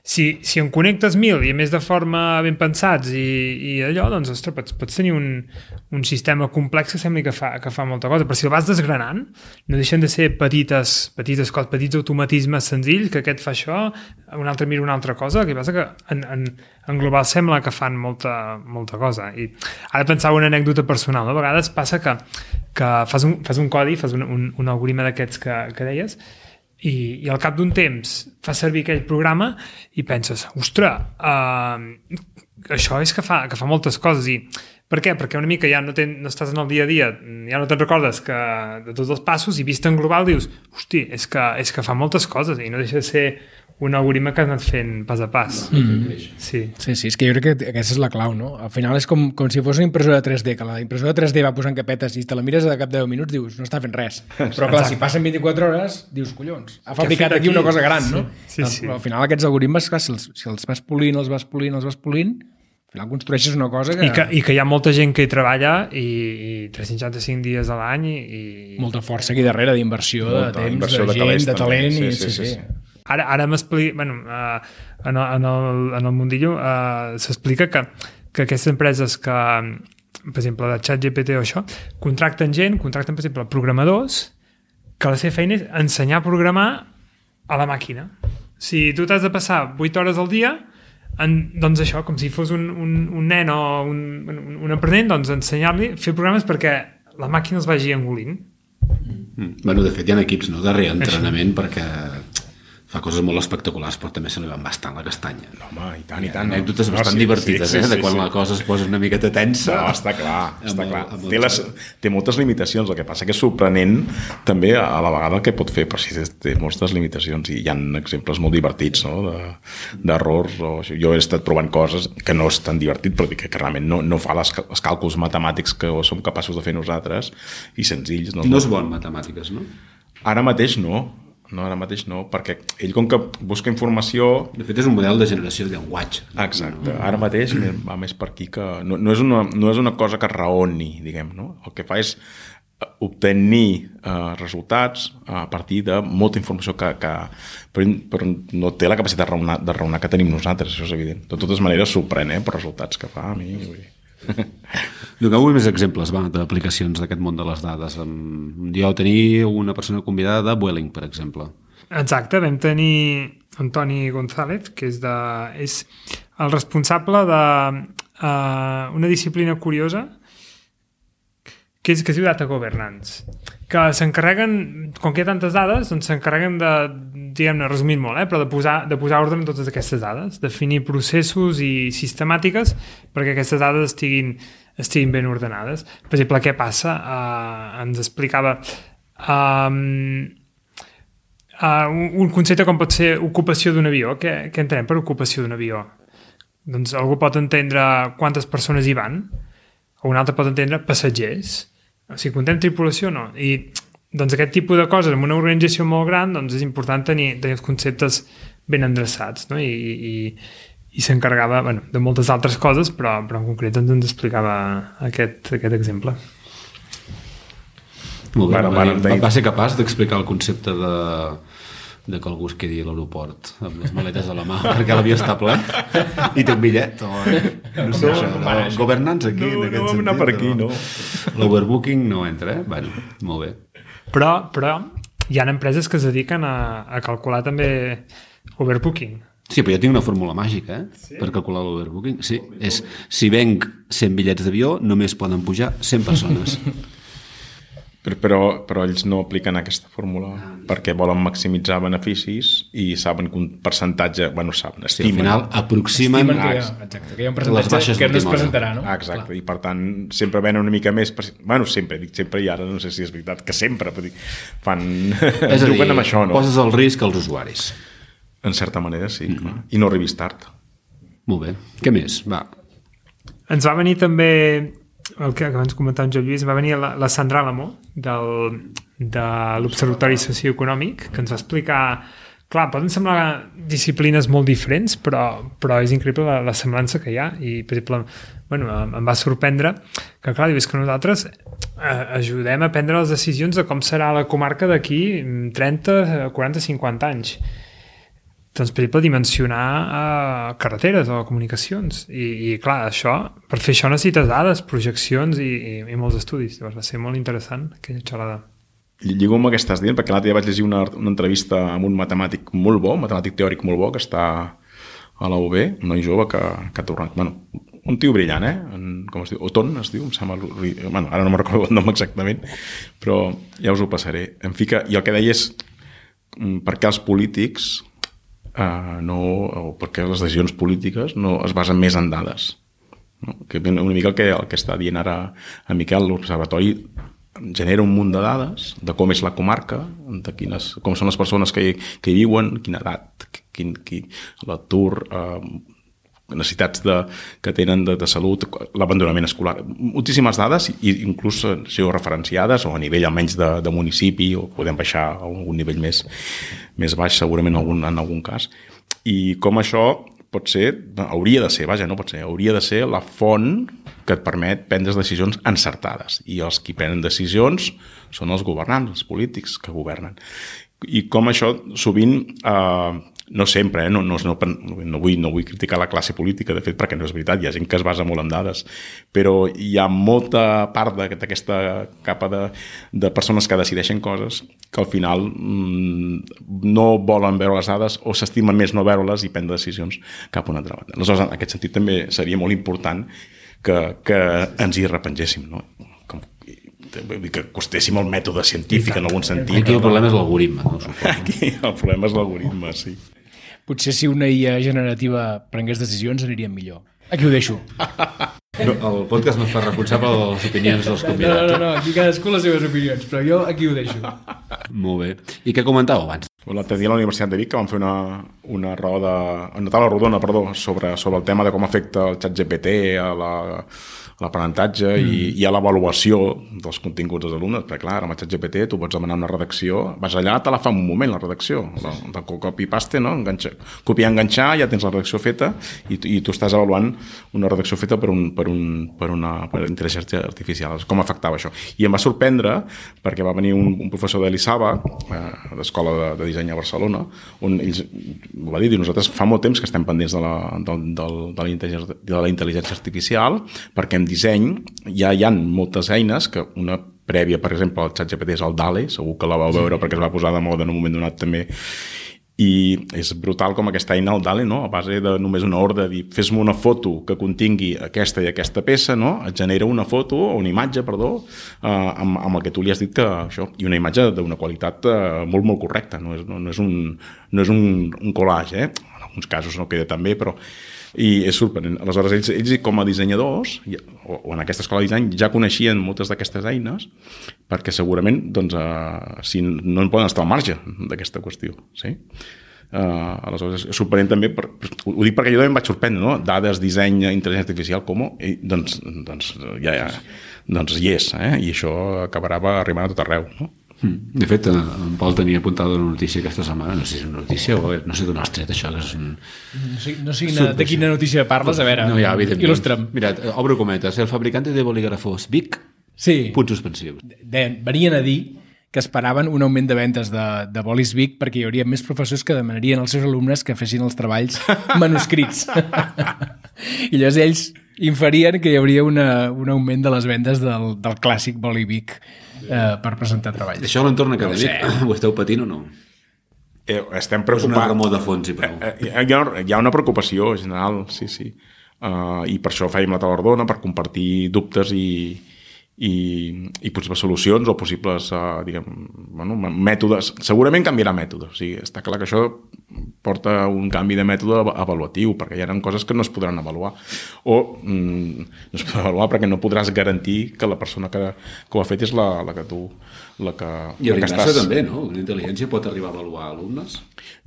Speaker 2: Si, si en connectes mil i a més de forma ben pensats i, i allò, doncs, ostres, pots, pots tenir un, un sistema complex que sembli que fa, que fa molta cosa, però si el vas desgranant, no deixen de ser petites, petites coses, petits automatismes senzills, que aquest fa això, un altre mira una altra cosa, que passa que en, en, en global sembla que fan molta, molta cosa. I ara pensava una anècdota personal, no? a vegades passa que, que fas, un, fas un codi, fas un, un, un algoritme d'aquests que, que deies, i, i al cap d'un temps fas servir aquell programa i penses, ostres, uh, això és que fa, que fa moltes coses i per què? Perquè una mica ja no, ten, no estàs en el dia a dia, ja no te'n recordes que de tots els passos i vist en global dius, hosti, és que, és que fa moltes coses i no deixa de ser un algoritme que has anat fent pas a pas. Mm. Sí.
Speaker 1: Sí, sí, és que jo crec que aquesta és la clau, no? Al final és com, com si fos una impressora 3D, que la impressora 3D va posant capetes i te la mires de cap de 10 minuts, dius, no està fent res. Però clar, si passen 24 hores, dius, collons, ha fabricat aquí
Speaker 2: aquí?
Speaker 1: una cosa gran, no?
Speaker 2: Sí, sí,
Speaker 1: Doncs,
Speaker 2: sí.
Speaker 1: Però al final aquests algoritmes, clar, si els, si els vas polint, els vas polint, els vas polint, al final construeixes una cosa que...
Speaker 2: I que, I que hi ha molta gent que hi treballa i, i 365 dies a l'any i, i...
Speaker 1: Molta força aquí darrere d'inversió, de temps,
Speaker 4: inversió
Speaker 1: de
Speaker 4: de
Speaker 1: gent, de talent...
Speaker 4: Sí,
Speaker 1: i,
Speaker 4: sí,
Speaker 1: sí,
Speaker 4: sí,
Speaker 1: sí.
Speaker 2: Ara, ara m'explica... Bueno, uh, en, el, en, el, en el mundillo uh, s'explica que, que aquestes empreses que, per exemple, de ChatGPT o això, contracten gent, contracten, per exemple, programadors que la seva feina és ensenyar a programar a la màquina. Si tu t'has de passar 8 hores al dia, en, doncs això, com si fos un, un, un nen o un, un, un aprenent, doncs ensenyar-li a fer programes perquè la màquina els vagi engolint.
Speaker 3: Mm. Bueno, de fet, hi ha equips no, de reentrenament perquè fa coses molt espectaculars, però també se li van bastant la castanya.
Speaker 4: No, home, i tant, i tant. no?
Speaker 3: anècdotes
Speaker 4: No,
Speaker 3: bastant
Speaker 4: sí,
Speaker 3: divertides,
Speaker 4: sí, sí,
Speaker 3: eh? De quan
Speaker 4: sí.
Speaker 3: la cosa es posa una miqueta tensa.
Speaker 4: No, està clar, està
Speaker 3: el-
Speaker 4: clar.
Speaker 3: el
Speaker 4: Té, les, té moltes limitacions, el que passa que és sorprenent també a la vegada que pot fer, però sí, té- moltes limitacions i hi ha exemples molt divertits no? De- d'errors. o això. Jo he estat provant coses que no és tan divertit, però que, que realment no, no fa les, els càlculs matemàtics que som capaços de fer nosaltres i senzills. No,
Speaker 3: No és bon matemàtiques, no?
Speaker 4: Ara mateix no. No, ara mateix no, perquè ell com que busca informació...
Speaker 3: De fet, és un model de generació de llenguatge.
Speaker 4: Exacte, ara mateix va més per aquí que... No, no, és, una, no és una cosa que raoni, diguem, no? El que fa és eh, obtenir eh, resultats a partir de molta informació que, que però, però no té la capacitat de raonar, de raonar que tenim nosaltres, això és evident. De totes maneres, sorprèn, eh, per resultats que fa a mi. Vull dir.
Speaker 3: Donem més exemples va, d'aplicacions d'aquest món de les dades. Un dia vau tenir una persona convidada de Vueling, per exemple.
Speaker 2: Exacte, vam tenir Antoni González, que és, de, és el responsable de uh, una disciplina curiosa que, és, que es diu Data Governance, que s'encarreguen, com que hi ha tantes dades, doncs s'encarreguen de, diguem-ne, resumint molt, eh, però de posar, de posar ordre en totes aquestes dades, definir processos i sistemàtiques perquè aquestes dades estiguin, estiguin ben ordenades. Per exemple, què passa? Uh, ens explicava um, uh, un concepte com pot ser ocupació d'un avió. Què, què entenem per ocupació d'un avió? Doncs algú pot entendre quantes persones hi van, o un altre pot entendre passatgers. O sigui, contem tripulació o no. I doncs aquest tipus de coses en una organització molt gran doncs és important tenir, tenir els conceptes ben endreçats no? i, i, i s'encarregava bueno, de moltes altres coses però, però en concret ens, ens explicava aquest, aquest exemple
Speaker 3: molt bé, bueno, va, va, va ser capaç d'explicar el concepte de, de que algú es quedi a l'aeroport amb les maletes a la mà perquè l'avió està ple i té un bitllet o, no sé, no, això, no, governants aquí
Speaker 4: no, no,
Speaker 3: sentit,
Speaker 4: anar per aquí, no,
Speaker 3: l'overbooking no entra, eh? bueno, molt bé
Speaker 2: però, però hi ha empreses que es dediquen a, a calcular també overbooking.
Speaker 3: Sí, però jo tinc una fórmula màgica, eh? Sí? Per calcular l'overbooking. Sí, és si venc 100 bitllets d'avió, només poden pujar 100 persones.
Speaker 4: Però, però, però ells no apliquen aquesta fórmula perquè volen maximitzar beneficis i saben que un percentatge, bueno, saben,
Speaker 3: estimen. Sí, al final aproximen,
Speaker 1: estimen que, ha, exacte, que hi ha un percentatge que no es presentarà, no?
Speaker 4: Ah, exacte, Clar. i per tant sempre venen una mica més, per... bueno, sempre, dic sempre i ara no sé si és veritat, que sempre dir, fan,
Speaker 3: és a dir, amb això, no? poses el risc als usuaris.
Speaker 4: En certa manera, sí, mm -hmm. i no arribis tard.
Speaker 3: Molt bé, què més? Va.
Speaker 2: Ens va venir també el que abans comentava en Joan Lluís, va venir la, la Sandra Alamo del, de l'Observatori Socioeconòmic, que ens va explicar clar, poden semblar disciplines molt diferents, però, però és increïble la, la semblança que hi ha i, per exemple, bueno, em va sorprendre que, clar, dius que nosaltres eh, ajudem a prendre les decisions de com serà la comarca d'aquí 30, 40, 50 anys doncs, per dimensionar uh, carreteres o comunicacions. I, I, clar, això, per fer això necessites dades, projeccions i, i, i molts estudis. Llavors va ser molt interessant aquella xerrada.
Speaker 4: Lligo amb el que estàs dient, perquè l'altre dia vaig llegir una, una entrevista amb un matemàtic molt bo, matemàtic teòric molt bo, que està a la UB, un noi jove que, que ha tornat... Bueno, un tio brillant, eh? En, com es diu? Oton, es diu, em sembla... Bueno, ara no me'n recordo el nom exactament, però ja us ho passaré. En fi, que, i el que deia és mm, per què els polítics uh, no, o perquè les decisions polítiques no es basen més en dades. No? Que una mica el que, el que està dient ara a Miquel, l'Observatori genera un munt de dades de com és la comarca, de quines, com són les persones que hi, que hi viuen, quina edat, quin, quin, l'atur, eh, necessitats de, que tenen de, de salut, l'abandonament escolar, moltíssimes dades, i inclús georreferenciades o a nivell almenys de, de municipi, o podem baixar a un nivell més, més baix segurament en algun, en algun cas. I com això pot ser, hauria de ser, vaja, no pot ser, hauria de ser la font que et permet prendre decisions encertades. I els qui prenen decisions són els governants, els polítics que governen. I com això sovint eh, no sempre, eh? no, no, no, no, vull, no vull criticar la classe política, de fet, perquè no és veritat, hi ha gent que es basa molt en dades, però hi ha molta part d'aquesta capa de, de persones que decideixen coses que al final mmm, no volen veure les dades o s'estimen més no veure-les i prendre decisions cap a una altra banda. Aleshores, en aquest sentit també seria molt important que, que ens hi repengéssim, no? Com, que costéssim el mètode científic en algun sentit.
Speaker 3: Aquí el problema és l'algoritme. No?
Speaker 4: Aquí el problema és l'algoritme, sí.
Speaker 1: Potser si una IA generativa prengués decisions aniríem millor. Aquí ho deixo.
Speaker 3: No, el podcast no es fa responsable de les opinions dels convidats.
Speaker 1: No, no, no, aquí cadascú les seves opinions, però jo aquí ho deixo.
Speaker 3: Molt bé. I què comentàveu abans?
Speaker 4: L'altre dia a la Universitat de Vic que vam fer una, una roda, una taula rodona, perdó, sobre, sobre el tema de com afecta el xat GPT a la, l'aprenentatge mm. i, i a l'avaluació dels continguts dels alumnes, perquè clar, amb el GPT tu pots demanar una redacció, vas allà, te la fa un moment la redacció, la, de copy-paste, no? Enganxa, copiar, enganxar, ja tens la redacció feta i, i tu estàs avaluant una redacció feta per, un, per, un, per una per intel·ligència artificial. Com afectava això? I em va sorprendre perquè va venir un, un professor de l'ISABA, eh, d'Escola de, de Disseny a Barcelona, on ells va dir, nosaltres fa molt temps que estem pendents de la, de, de, de, la, de la intel·ligència artificial perquè en disseny ja hi han moltes eines que una prèvia, per exemple, el ChatGPT és el DALE, segur que la vau veure perquè es va posar de moda en un moment donat també i és brutal com aquesta eina, el DALE, no? a base de només una ordre, dir fes-me una foto que contingui aquesta i aquesta peça, no? et genera una foto o una imatge, perdó, eh, amb, amb el que tu li has dit que això, i una imatge d'una qualitat eh, molt, molt correcta, no és, no, no és, un, no és un, un collage, eh? en alguns casos no queda tan bé, però i és sorprenent. Aleshores, ells, ells com a dissenyadors, o, o en aquesta escola de disseny, ja coneixien moltes d'aquestes eines perquè segurament doncs, uh, si no en poden estar al marge d'aquesta qüestió. Sí? Uh, aleshores, és sorprenent també, per, ho dic perquè jo també em vaig sorprendre, no? dades, disseny, intel·ligència artificial, com? I, doncs, doncs, ja, ja, doncs hi és, eh? i això acabarà arribant a tot arreu. No?
Speaker 3: Hmm. De fet, eh, en Pol tenia apuntada una notícia aquesta setmana, no sé si és una notícia o no sé d'on has tret això, que és un...
Speaker 1: No sé, no sé quina, de quina notícia parles, a veure,
Speaker 3: no, ja,
Speaker 1: il·lustra'm.
Speaker 3: Mira, obro cometes, el fabricante de bolígrafos Vic,
Speaker 1: sí.
Speaker 3: punts suspensius.
Speaker 1: De, venien a dir que esperaven un augment de ventes de, de bolis Vic perquè hi hauria més professors que demanarien als seus alumnes que fessin els treballs manuscrits. I llavors ells inferien que hi hauria una, un augment de les vendes del, del clàssic boli Vic eh, per presentar treballs.
Speaker 3: Això a l'entorn acadèmic no ho esteu patint o no?
Speaker 4: Eh, estem preocupats.
Speaker 3: És una de fons i prou.
Speaker 4: Eh, eh, hi, ha, hi ha una preocupació general, sí, sí. Uh, I per això fèiem la talardona, per compartir dubtes i, i, i possibles solucions o possibles uh, diguem, bueno, mètodes. Segurament canviarà mètodes. O sigui, està clar que això porta un canvi de mètode avaluatiu, perquè hi ha coses que no es podran avaluar. O mm, no es podran avaluar perquè no podràs garantir que la persona que, que ho ha fet és la, la que tu... La que,
Speaker 3: I
Speaker 4: la que
Speaker 3: estàs... també, no? Una intel·ligència pot arribar a avaluar alumnes?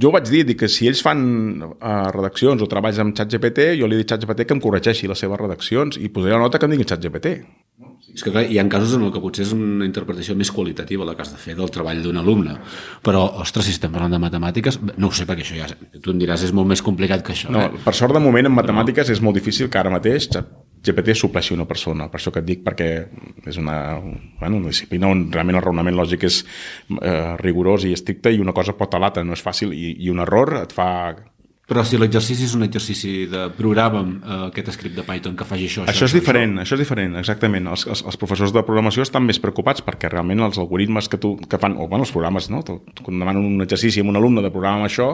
Speaker 4: Jo ho vaig dir, dic que si ells fan uh, redaccions o treballs amb ChatGPT, jo li dic ChatGPT que em corregeixi les seves redaccions i posaré la nota que em digui ChatGPT.
Speaker 3: És que clar, hi ha casos en el que potser és una interpretació més qualitativa la que has de fer del treball d'un alumne, però, ostres, si estem parlant de matemàtiques, no ho sé, perquè això ja, tu em diràs, és molt més complicat que això.
Speaker 4: No,
Speaker 3: eh?
Speaker 4: per sort, de moment, en matemàtiques però... és molt difícil que ara mateix GPT supleixi una persona, per això que et dic, perquè és una, bueno, una disciplina on realment el raonament lògic és eh, rigorós i estricte i una cosa pot a l'altra, no és fàcil, i, i un error et fa
Speaker 3: però si l'exercici és un exercici de programa eh, aquest script de Python que faci això...
Speaker 4: Això, això és això, diferent, això. això és diferent, exactament. Els, els, els professors de programació estan més preocupats perquè realment els algoritmes que, tu, que fan, o bueno, els programes, no? quan demanen un exercici amb un alumne de programa això,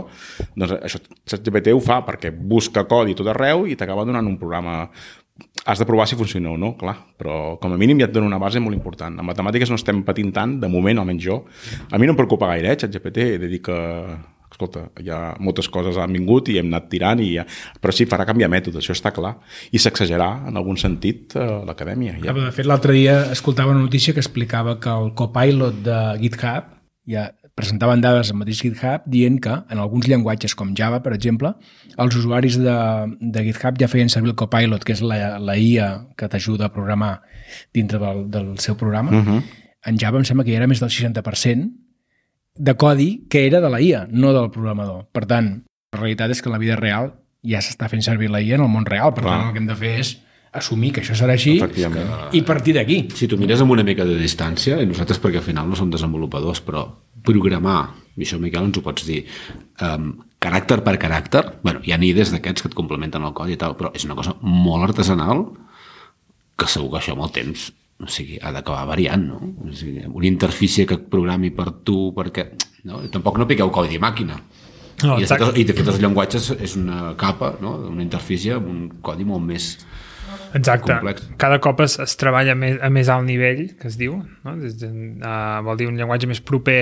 Speaker 4: doncs això ChatGPT ho fa perquè busca codi tot arreu i t'acaba donant un programa has de provar si funciona o no, clar, però com a mínim ja et dona una base molt important. En matemàtiques no estem patint tant, de moment, almenys jo. A mi no em preocupa gaire, eh, ChatGPT, he de dir que escolta, hi ha moltes coses han vingut i hem anat tirant, i ja... però sí, farà canviar mètode, això està clar. I s'exagerà, en algun sentit, a l'acadèmia. Ja.
Speaker 1: De fet, l'altre dia escoltava una notícia que explicava que el copilot de GitHub ja presentaven dades al mateix GitHub dient que en alguns llenguatges com Java, per exemple, els usuaris de, de GitHub ja feien servir el Copilot, que és la, la IA que t'ajuda a programar dintre del, del seu programa. Uh -huh. En Java em sembla que ja era més del 60% de codi que era de la IA, no del programador. Per tant, la realitat és que en la vida real ja s'està fent servir la IA en el món real. Per Clar. tant, el que hem de fer és assumir que això serà així i partir d'aquí.
Speaker 3: Si tu mires amb una mica de distància, i nosaltres perquè al final no som desenvolupadors, però programar, i això Miquel ens ho pots dir, um, caràcter per caràcter, bueno, hi ha nides d'aquests que et complementen el codi i tal, però és una cosa molt artesanal que segur que això amb el temps o sigui, ha d'acabar variant, no? O sigui, una interfície que et programi per tu, perquè... No? Tampoc no piqueu codi de màquina. No, I, fet, I de fet els llenguatges és una capa, no? una interfície amb un codi molt més
Speaker 2: Exacte.
Speaker 3: complex.
Speaker 2: Cada cop es, es treballa a més, a més alt nivell, que es diu, no? Des de, uh, vol dir un llenguatge més proper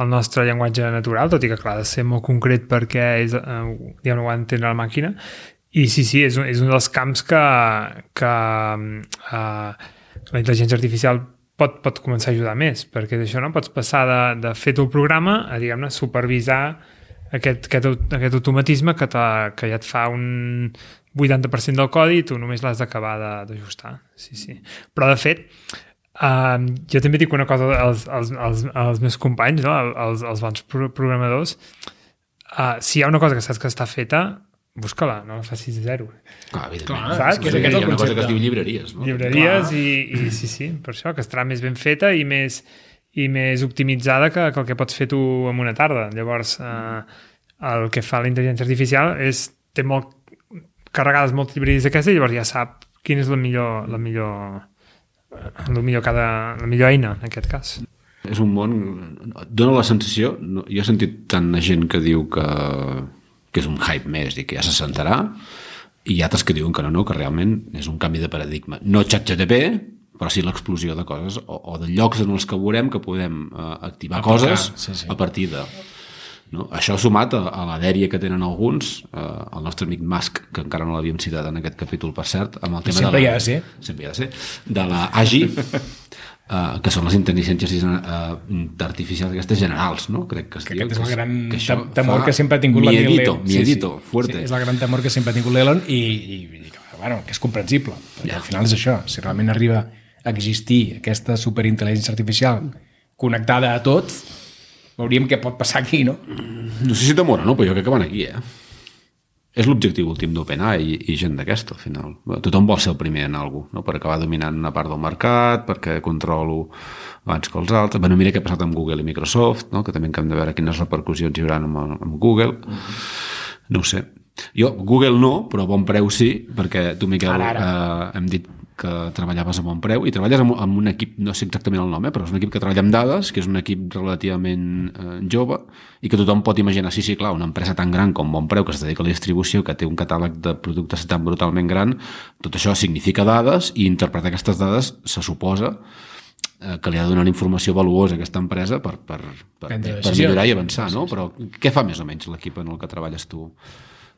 Speaker 2: al nostre llenguatge natural, tot i que clar, ha de ser molt concret perquè és, uh, diguem, ho ha d'entendre la màquina. I sí, sí, és un, és un dels camps que, que uh, la intel·ligència artificial pot, pot començar a ajudar més, perquè d'això no pots passar de, de fer tu el programa a, diguem-ne, supervisar aquest, aquest, aquest automatisme que, que ja et fa un 80% del codi i tu només l'has d'acabar d'ajustar. Sí, sí. Però, de fet, uh, jo també dic una cosa als, als, als, als meus companys, no? als, als bons programadors, uh, si hi ha una cosa que saps que està feta, busca-la, no la facis de zero.
Speaker 3: Clar, evidentment.
Speaker 1: Clar,
Speaker 2: Saps?
Speaker 1: que és
Speaker 3: hi
Speaker 1: aquest
Speaker 3: ha una cosa que es diu llibreries, no?
Speaker 2: Llibreries i, i sí, sí, per això, que estarà més ben feta i més, i més optimitzada que, que el que pots fer tu en una tarda. Llavors, eh, el que fa la intel·ligència artificial és té molt carregades moltes llibreries d'aquestes i llavors ja sap quina és la millor, la millor, la millor, cada, la millor eina, en aquest cas.
Speaker 3: És un món... Dóna la sensació... No, jo he sentit tant gent que diu que, que és un hype més i que ja se sentarà, i altres que diuen que no, no, que realment és un canvi de paradigma. No ChatGTP, però sí l'explosió de coses o, o de llocs en els que veurem que podem uh, activar
Speaker 1: Aplicar,
Speaker 3: coses
Speaker 1: sí, sí.
Speaker 3: a partir de... No? Això sumat a, a la dèria que tenen alguns, eh, el nostre amic Musk, que encara no l'havíem citat en aquest capítol, per cert, amb el tema
Speaker 1: sempre
Speaker 3: de
Speaker 1: hi
Speaker 3: la,
Speaker 1: ha de ser.
Speaker 3: sempre hi ha de ser, de la AGI, uh, que són les intel·ligències uh, artificials aquestes generals, no? Crec que es
Speaker 1: Que
Speaker 3: diu.
Speaker 1: aquest és el gran
Speaker 3: que
Speaker 1: tem- temor que sempre ha tingut la
Speaker 3: miedito,
Speaker 1: Neil
Speaker 3: miedito, fuerte.
Speaker 1: Sí, és el gran temor que sempre ha tingut l'Elon i, i, i bueno, que és comprensible. Perquè al final és això. Si realment arriba a existir aquesta superintel·ligència artificial connectada a tot, veuríem què pot passar aquí, no?
Speaker 3: No sé si temor o no, però jo crec que van aquí, eh? És l'objectiu últim d'OpenAI i, i gent d'aquesta, al final. Tothom vol ser el primer en alguna cosa, no? per acabar dominant una part del mercat, perquè controlo abans que els altres. Bueno, mira què ha passat amb Google i Microsoft, no? que també hem de veure quines repercussions hi haurà amb, amb Google. No ho sé. Jo, Google no, però bon preu sí, perquè tu, Miquel,
Speaker 1: Ara, ara.
Speaker 3: Eh, hem dit que treballaves a bon preu i treballes amb, amb un equip, no sé exactament el nom, eh, però és un equip que treballa amb dades, que és un equip relativament eh, jove i que tothom pot imaginar, sí, sí, clar, una empresa tan gran com bon preu que es dedica a la distribució, que té un catàleg de productes tan brutalment gran, tot això significa dades i interpretar aquestes dades se suposa eh, que li ha de donar informació valuosa a aquesta empresa per, per, per, per millorar i avançar, no? Però què fa més o menys l'equip en el que treballes tu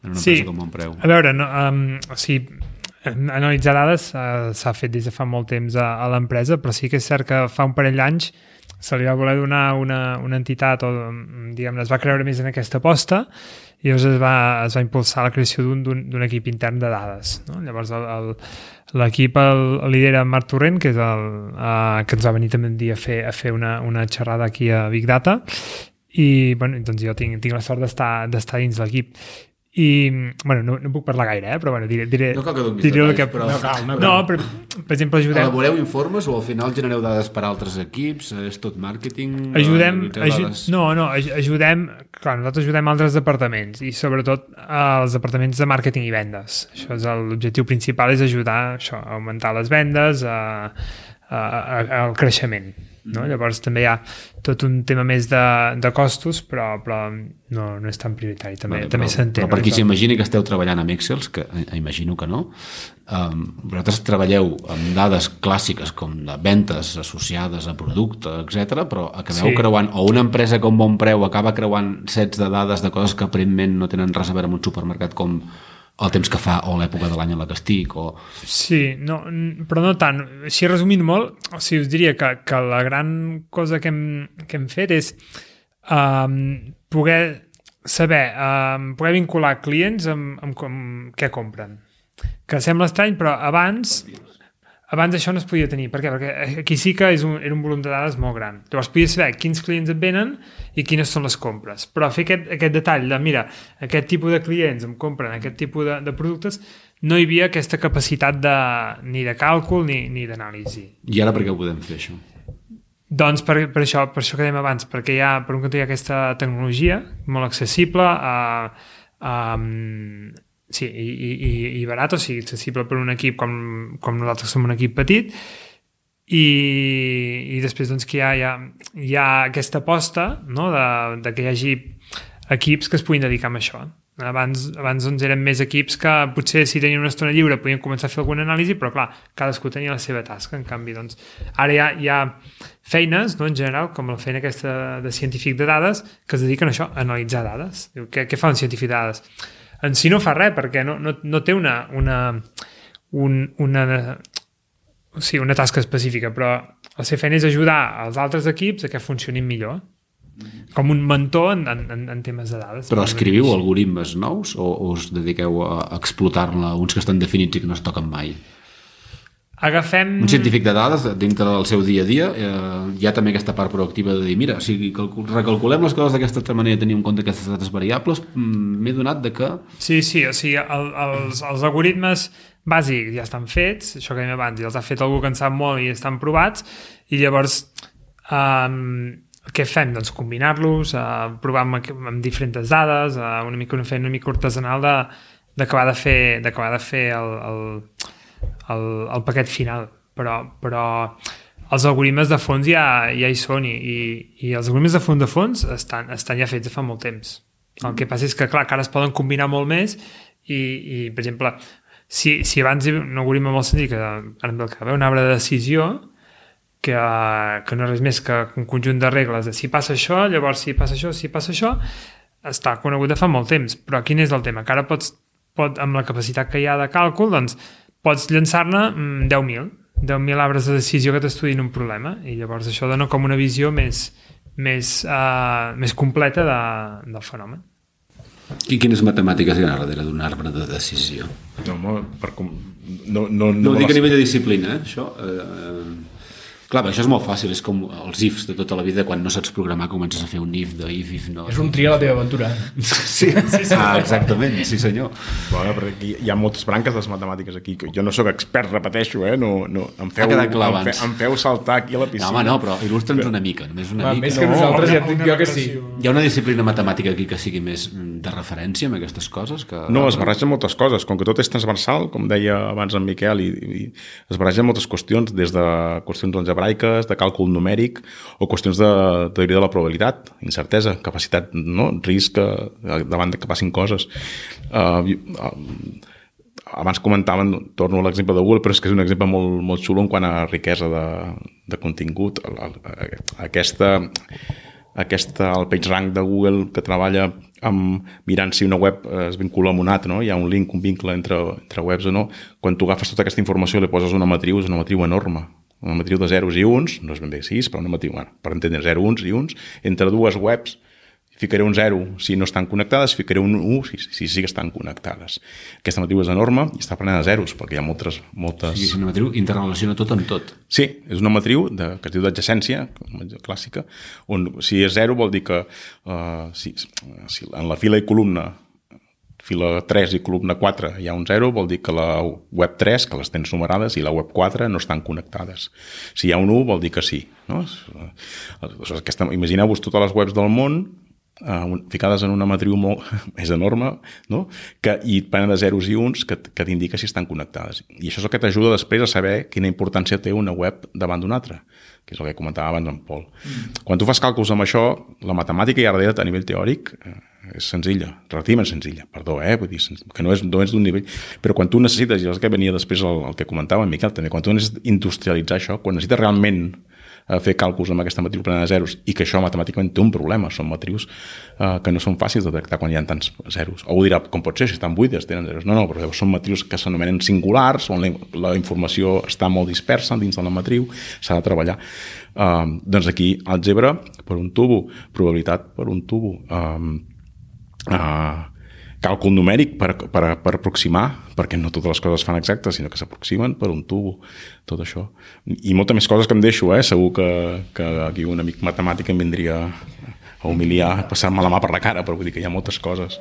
Speaker 3: en una
Speaker 2: Sí,
Speaker 3: empresa com bon preu?
Speaker 2: a veure, no, um, o sigui, analitzar dades uh, s'ha fet des de fa molt temps a, a l'empresa, però sí que és cert que fa un parell d'anys se li va voler donar una, una entitat o diguem es va creure més en aquesta aposta i llavors es va, es va impulsar la creació d'un- equip intern de dades. No? Llavors el, el, l'equip el, el lidera Marc Torrent, que és el uh, que ens va venir també un dia a fer, a fer una, una xerrada aquí a Big Data i bueno, doncs jo tinc, tinc la sort d'estar dins l'equip i, bueno, no, no puc parlar gaire, eh? però bueno, diré, diré,
Speaker 3: No cal que donis
Speaker 2: diré
Speaker 3: detalls,
Speaker 2: que...
Speaker 3: però-
Speaker 1: No cal, no
Speaker 2: no, per, per exemple, ajudem,
Speaker 3: Elaboreu informes o al final genereu dades per a altres equips? És tot màrqueting?
Speaker 2: ajudem, aju
Speaker 3: dades?
Speaker 2: no, no, aj- ajudem, clar, nosaltres ajudem altres departaments i sobretot als departaments de màrqueting i vendes. Això és l'objectiu principal és ajudar això, a augmentar les vendes, a, a, a, al creixement. No? Llavors també hi ha tot un tema més de, de costos, però, però no, no és tan prioritari. També,
Speaker 3: Vale,
Speaker 2: també s'entén.
Speaker 3: però per qui s'imagini que esteu treballant amb Excels, que eh, imagino que no, um, vosaltres treballeu amb dades clàssiques com de ventes associades a producte, etc, però acabeu
Speaker 2: Sí.
Speaker 3: creuant, o una empresa com Bon Preu acaba creuant sets de dades de coses que aparentment no tenen res a veure amb un supermercat com el temps que fa o l'època de l'any en la que estic o...
Speaker 2: Sí, no, però no tant. Així resumint molt, o sigui, us diria que, que la gran cosa que hem, que hem fet és um, poder saber, um, poder vincular clients amb, amb com, què compren. Que sembla estrany, però abans abans això no es podia tenir. Per què? Perquè aquí sí que és un, era un volum de dades molt gran. Llavors podies saber quins clients et venen i quines són les compres. Però fer aquest, aquest detall de, mira, aquest tipus de clients em compren aquest tipus de, de productes, no hi havia aquesta capacitat de, ni de càlcul ni, ni d'anàlisi.
Speaker 3: I ara per què ho podem fer, això?
Speaker 2: Doncs per, per això, per això que dèiem abans, perquè hi ha, per un cantó hi ha aquesta tecnologia molt accessible a, a, sí, i, i, i, barat, o sigui, accessible per un equip com, com nosaltres som un equip petit i, i després doncs que hi ha, hi ha, hi ha aquesta aposta no? de, de que hi hagi equips que es puguin dedicar a això abans, abans doncs eren més equips que potser si tenien una estona lliure podien començar a fer alguna anàlisi però clar, cadascú tenia la seva tasca en canvi doncs ara hi ha, hi ha feines no, en general com la feina aquesta de científic de dades que es dediquen a això, a analitzar dades Diu, què, què fa un científic de dades? En si no fa res perquè no, no, no té una, una, un, una o sigui, una tasca específica, però la seva feina és ajudar els altres equips a que funcionin millor com un mentor en, en, en temes de dades.
Speaker 3: Però escriviu algoritmes nous o, o us dediqueu a explotar-ne uns que estan definits i que no es toquen mai?
Speaker 2: Agafem...
Speaker 3: Un científic de dades, dintre del seu dia a dia, eh, hi ha també aquesta part proactiva de dir, mira, si recalculem les coses d'aquesta altra manera tenim en compte aquestes altres variables, mm, m'he donat de que...
Speaker 2: Sí, sí, o sigui, el, els, els algoritmes bàsics ja estan fets, això que dèiem abans, i els ha fet algú que en sap molt i estan provats, i llavors um, què fem? Doncs combinar-los, uh, provar amb, amb diferents dades, uh, una mica una feina una mica artesanal de d'acabar de fer, d'acabar de fer el, el, el, el paquet final. Però, però els algoritmes de fons ja, ja hi són i, i, els algoritmes de fons de fons estan, estan ja fets fa molt temps. El que passa és que, clar, que ara es poden combinar molt més i, i per exemple, si, si abans un algoritme molt senzill, que ara em ve cap, un arbre de decisió, que, que no és res més que un conjunt de regles de si passa això, llavors si passa això, si passa això, està conegut de fa molt temps. Però quin és el tema? Que ara pots, pot, amb la capacitat que hi ha de càlcul, doncs pots llançar-ne 10.000, 10.000 arbres de decisió que t'estudin un problema i llavors això dona com una visió més, més, uh, més completa de, del fenomen.
Speaker 3: I quines matemàtiques hi ha darrere d'un arbre de decisió?
Speaker 4: No, per com... no, no, no,
Speaker 3: no ho dic a nivell de disciplina, eh, això. Eh, Clar, això és molt fàcil, és com els ifs de tota la vida, quan no saps programar comences a fer un if de if, if no.
Speaker 1: És un tria la teva aventura.
Speaker 3: Sí, sí, sí. Ah, exactament, sí senyor.
Speaker 4: Bueno, perquè aquí hi ha moltes branques de les matemàtiques aquí. Jo no sóc expert, repeteixo, eh? No, no, em, feu,
Speaker 3: Ha quedat clar
Speaker 4: em, fe, em feu saltar aquí a la piscina.
Speaker 3: No, home, no, però il·lustra'ns una mica, només una
Speaker 1: Va,
Speaker 3: mica.
Speaker 1: més que
Speaker 4: No,
Speaker 1: nosaltres ja et
Speaker 2: una
Speaker 1: dic jo que sí.
Speaker 3: Hi ha una disciplina matemàtica aquí que sigui més mm, de referència amb aquestes coses? Que...
Speaker 4: No, es barregen moltes coses. Com que tot és transversal, com deia abans en Miquel, i, i es barregen moltes qüestions, des de qüestions algebraiques, de càlcul numèric, o qüestions de teoria de la probabilitat, incertesa, capacitat, no? risc eh, davant de que passin coses. Uh, uh, abans comentaven, torno a l'exemple de Google, però és que és un exemple molt, molt xulo en quant a riquesa de, de contingut. Aquesta, aquesta, el PageRank de Google que treballa amb, mirant si una web es vincula amb una altra, no? hi ha un link, un vincle entre, entre webs o no, quan tu agafes tota aquesta informació i li poses una matriu, és una matriu enorme, una matriu de zeros i uns, no és ben bé 6, però una matriu, bueno, per entendre 0, uns i uns, entre dues webs, ficaré un 0 si no estan connectades, ficaré un 1 si, si sí que estan connectades. Aquesta matriu és enorme i està plena de zeros, perquè hi ha moltes... moltes...
Speaker 3: Sí, és una matriu interrelaciona tot amb tot.
Speaker 4: Sí, és una matriu de, que es diu d'adjacència, clàssica, on si és 0 vol dir que uh, si, si en la fila i columna fila 3 i columna 4 hi ha un 0, vol dir que la web 3, que les tens numerades, i la web 4 no estan connectades. Si hi ha un 1, vol dir que sí. No? Aquesta, Imagineu-vos totes les webs del món eh, ficades en una matriu molt, és enorme, no? que, i plena de zeros i uns que, que t'indica si estan connectades. I això és el que t'ajuda després a saber quina importància té una web davant d'una altra, que és el que comentava abans en Pol. Mm. Quan tu fas càlculs amb això, la matemàtica ja darrere a nivell teòric eh, és senzilla, relativament senzilla, perdó, eh? Vull dir, que no és, no és d'un nivell... Però quan tu necessites, i és el que venia després el, el que comentava en Miquel també, quan tu necessites industrialitzar això, quan necessites realment a fer càlculs amb aquesta matriu plena de zeros i que això matemàticament té un problema, són matrius eh, que no són fàcils de detectar quan hi ha tants zeros. O dirà, com pot ser, si estan buides, tenen zeros. No, no, però són matrius que s'anomenen singulars, on la, la informació està molt dispersa dins de la matriu, s'ha de treballar. Uh, doncs aquí, àlgebra per un tubo, probabilitat per un tubo, um, uh, càlcul numèric per, per, per aproximar, perquè no totes les coses es fan exactes, sinó que s'aproximen per un tubo, tot això. I moltes més coses que em deixo, eh? segur que, que aquí un amic matemàtic em vindria a humiliar, passar-me la mà per la cara, però vull dir que hi ha moltes coses.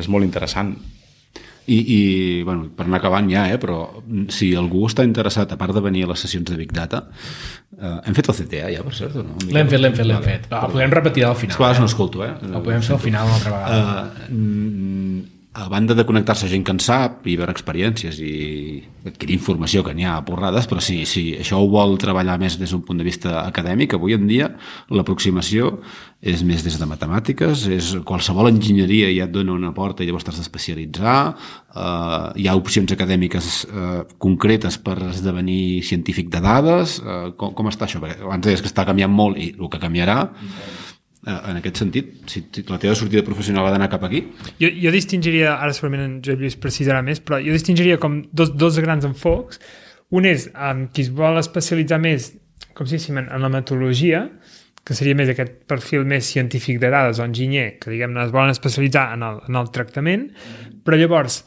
Speaker 4: És molt interessant.
Speaker 3: I, i bueno, per anar acabant ja, eh, però si algú està interessat, a part de venir a les sessions de Big Data, eh, hem fet el CTA ja, per cert, o no?
Speaker 1: L'hem fet, l'hem fet, l'hem fet. El podem repetir al
Speaker 3: És que
Speaker 1: final.
Speaker 3: vegades no escolto, eh?
Speaker 1: El podem fer al final una altra vegada.
Speaker 3: Uh, a banda de connectar-se a gent que en sap i veure experiències i adquirir informació que n'hi ha a porrades, però si, si això ho vol treballar més des d'un punt de vista acadèmic, avui en dia l'aproximació és més des de matemàtiques, és qualsevol enginyeria ja et dona una porta i llavors t'has d'especialitzar, uh, hi ha opcions acadèmiques uh, concretes per esdevenir científic de dades, uh, com, com està això? Perquè abans deies que està canviant molt i el que canviarà, Eh, en aquest sentit, si la teva sortida professional ha d'anar cap aquí,
Speaker 2: Jo, jo distingiria, ara segurament en Joan Lluís precisarà més, però jo distingiria com dos, dos grans enfocs. Un és um, qui es vol especialitzar més, com si diguéssim, en, en la metodologia, que seria més aquest perfil més científic de dades o enginyer, que diguem-ne es volen especialitzar en el, en el tractament, però llavors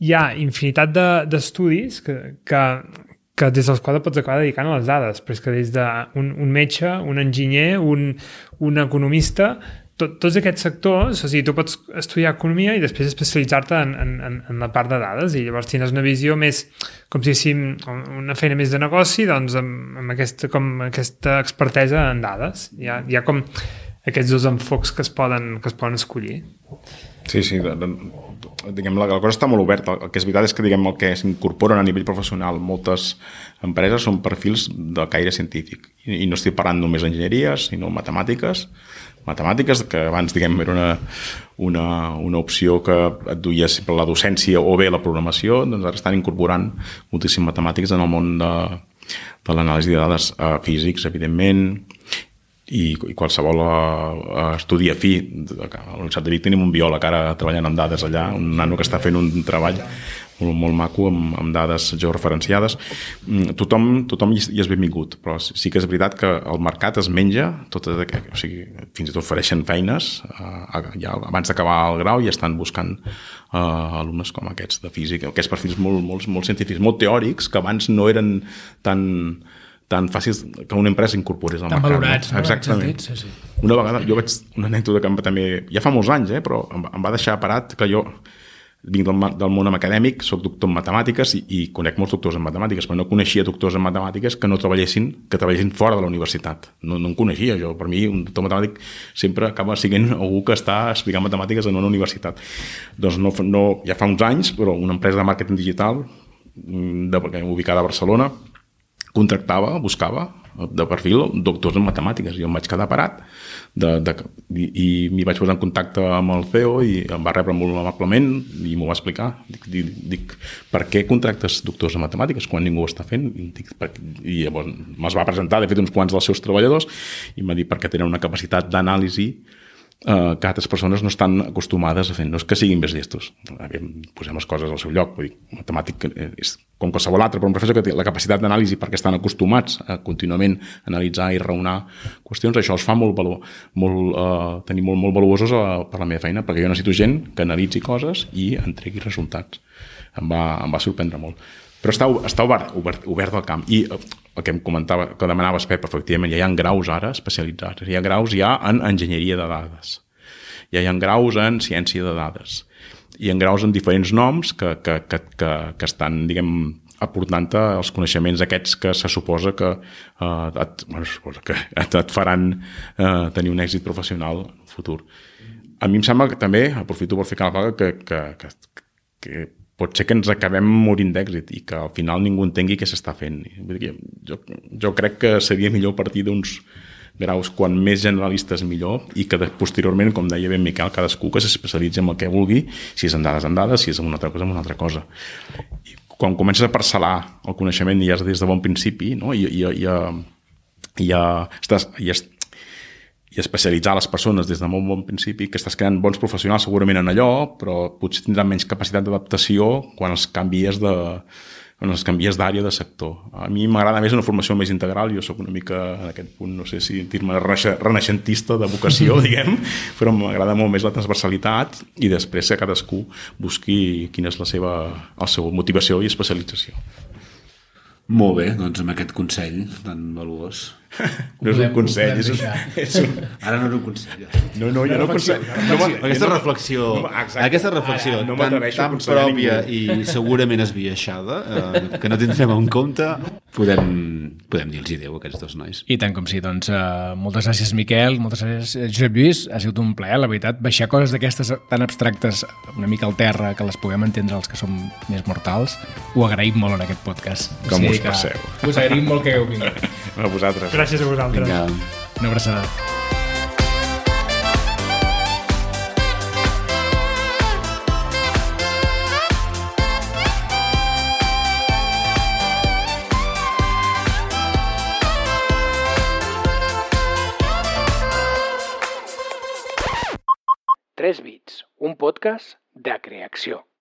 Speaker 2: hi ha infinitat d'estudis de, que, que, que des dels quals pots acabar dedicant a les dades, però és que des d'un un metge, un enginyer, un, un economista, tot, tots aquests sectors, o sigui, tu pots estudiar economia i després especialitzar-te en, en, en la part de dades i llavors tens una visió més, com si diguéssim, una feina més de negoci, doncs amb, amb aquesta, com, aquesta expertesa en dades. Hi ha, hi ha com aquests dos enfocs que es poden, que es poden escollir.
Speaker 4: Sí, sí, diguem, la, la cosa està molt oberta. El que és veritat és que diguem, el que s'incorporen a nivell professional moltes empreses són perfils de caire científic. I, i no estic parlant només d'enginyeria, sinó matemàtiques, matemàtiques, que abans diguem era una, una, una opció que et duia sempre la docència o bé la programació, doncs ara estan incorporant moltíssim matemàtics en el món de, de l'anàlisi de dades eh, físics, evidentment, i, i qualsevol uh, estudi afí. A la Universitat de Vic tenim un biòleg ara treballant amb dades allà, un nano que està fent un treball molt, molt maco amb, amb dades georreferenciades. Mm, tothom, tothom hi, és benvingut, però sí que és veritat que el mercat es menja, tot, o sigui, fins i tot ofereixen feines uh, ja abans d'acabar el grau i estan buscant uh, alumnes com aquests de física, aquests perfils molt, molt, molt científics, molt teòrics, que abans no eren tan tan fàcils que una empresa incorporés al
Speaker 1: tan
Speaker 4: mercat.
Speaker 1: valorats,
Speaker 4: no? Exactament.
Speaker 1: Sí, sí.
Speaker 4: Una vegada, jo vaig, una anècdota que em, també, ja fa molts anys, eh, però em, em va deixar parat que jo vinc del, del món acadèmic, sóc doctor en matemàtiques i, i conec molts doctors en matemàtiques, però no coneixia doctors en matemàtiques que no treballessin, que treballessin fora de la universitat. No, no en coneixia jo. Per mi, un doctor matemàtic sempre acaba sent algú que està explicant matemàtiques en una universitat. Doncs no, no, ja fa uns anys, però una empresa de màrqueting digital mm, de, ubicada a Barcelona contractava, buscava de perfil doctors en matemàtiques. I em vaig quedar parat de, de, i, i m'hi vaig posar en contacte amb el CEO i em va rebre molt amablement i m'ho va explicar. Dic, dic, dic, per què contractes doctors en matemàtiques quan ningú ho està fent? I, dic, per, i llavors me'ls va presentar de fet uns quants dels seus treballadors i em va dir perquè tenen una capacitat d'anàlisi eh, que altres persones no estan acostumades a fer. No és que siguin més llestos. Posem les coses al seu lloc. Vull dir, matemàtic eh, és com qualsevol altre, però un professor que té la capacitat d'anàlisi perquè estan acostumats a contínuament analitzar i raonar qüestions, això els fa molt valor, molt, eh, tenir molt, molt valuosos a, eh, per la meva feina, perquè jo necessito gent que analitzi coses i entregui resultats. Em va, em va sorprendre molt. Però està, està obert, obert, obert al camp. I eh, el que em comentava, que demanaves, Pep, efectivament, ja hi ha graus ara especialitzats, hi ha graus ja en enginyeria de dades, ja hi ha graus en ciència de dades, i en graus en diferents noms que, que, que, que, que estan, diguem, aportant els coneixements aquests que se suposa que, eh, et, bueno, suposa que et, et faran eh, tenir un èxit professional en el futur. A mi em sembla que també, aprofito per ficar la paga, que, que, que, que pot ser que ens acabem morint d'èxit i que al final ningú entengui què s'està fent. Jo, jo crec que seria millor partir d'uns graus quan més generalistes millor i que posteriorment, com deia ben Miquel, cadascú que s'especialitzi en el que vulgui, si és en dades en dades, si és en una altra cosa en una altra cosa. I quan comences a parcel·lar el coneixement ja des de bon principi no? I, i, i, i, i, estàs, i, i especialitzar les persones des de molt bon principi, que estàs creant bons professionals segurament en allò, però potser tindran menys capacitat d'adaptació quan els canvies de quan els canvies d'àrea de sector. A mi m'agrada més una formació més integral, jo sóc una mica en aquest punt, no sé si dir-me renaixentista de vocació, diguem, però m'agrada molt més la transversalitat i després que cadascú busqui quina és la seva, la seva motivació i especialització.
Speaker 3: Molt bé, doncs amb aquest consell tan valuós
Speaker 4: no és un consell, és, un, és un...
Speaker 3: Ara no és un consell.
Speaker 4: No, no, jo no consell. No,
Speaker 3: aquesta reflexió, no, aquesta reflexió no tan, tan pròpia i segurament esbiaixada, eh, que no tindrem en compte, podem, podem dir-los adeu a aquests dos nois.
Speaker 1: I tant com sí, doncs uh, moltes gràcies Miquel, moltes gràcies Josep Lluís, ha sigut un plaer, la veritat, baixar coses d'aquestes tan abstractes una mica al terra, que les puguem entendre els que som més mortals, ho agraïm molt en aquest podcast.
Speaker 4: Com o sigui us passeu.
Speaker 1: Us agraïm molt que heu vingut.
Speaker 4: A vosaltres.
Speaker 2: Gràcies a vosaltres. Vinga.
Speaker 1: Una abraçada. Tres bits, un podcast de creació.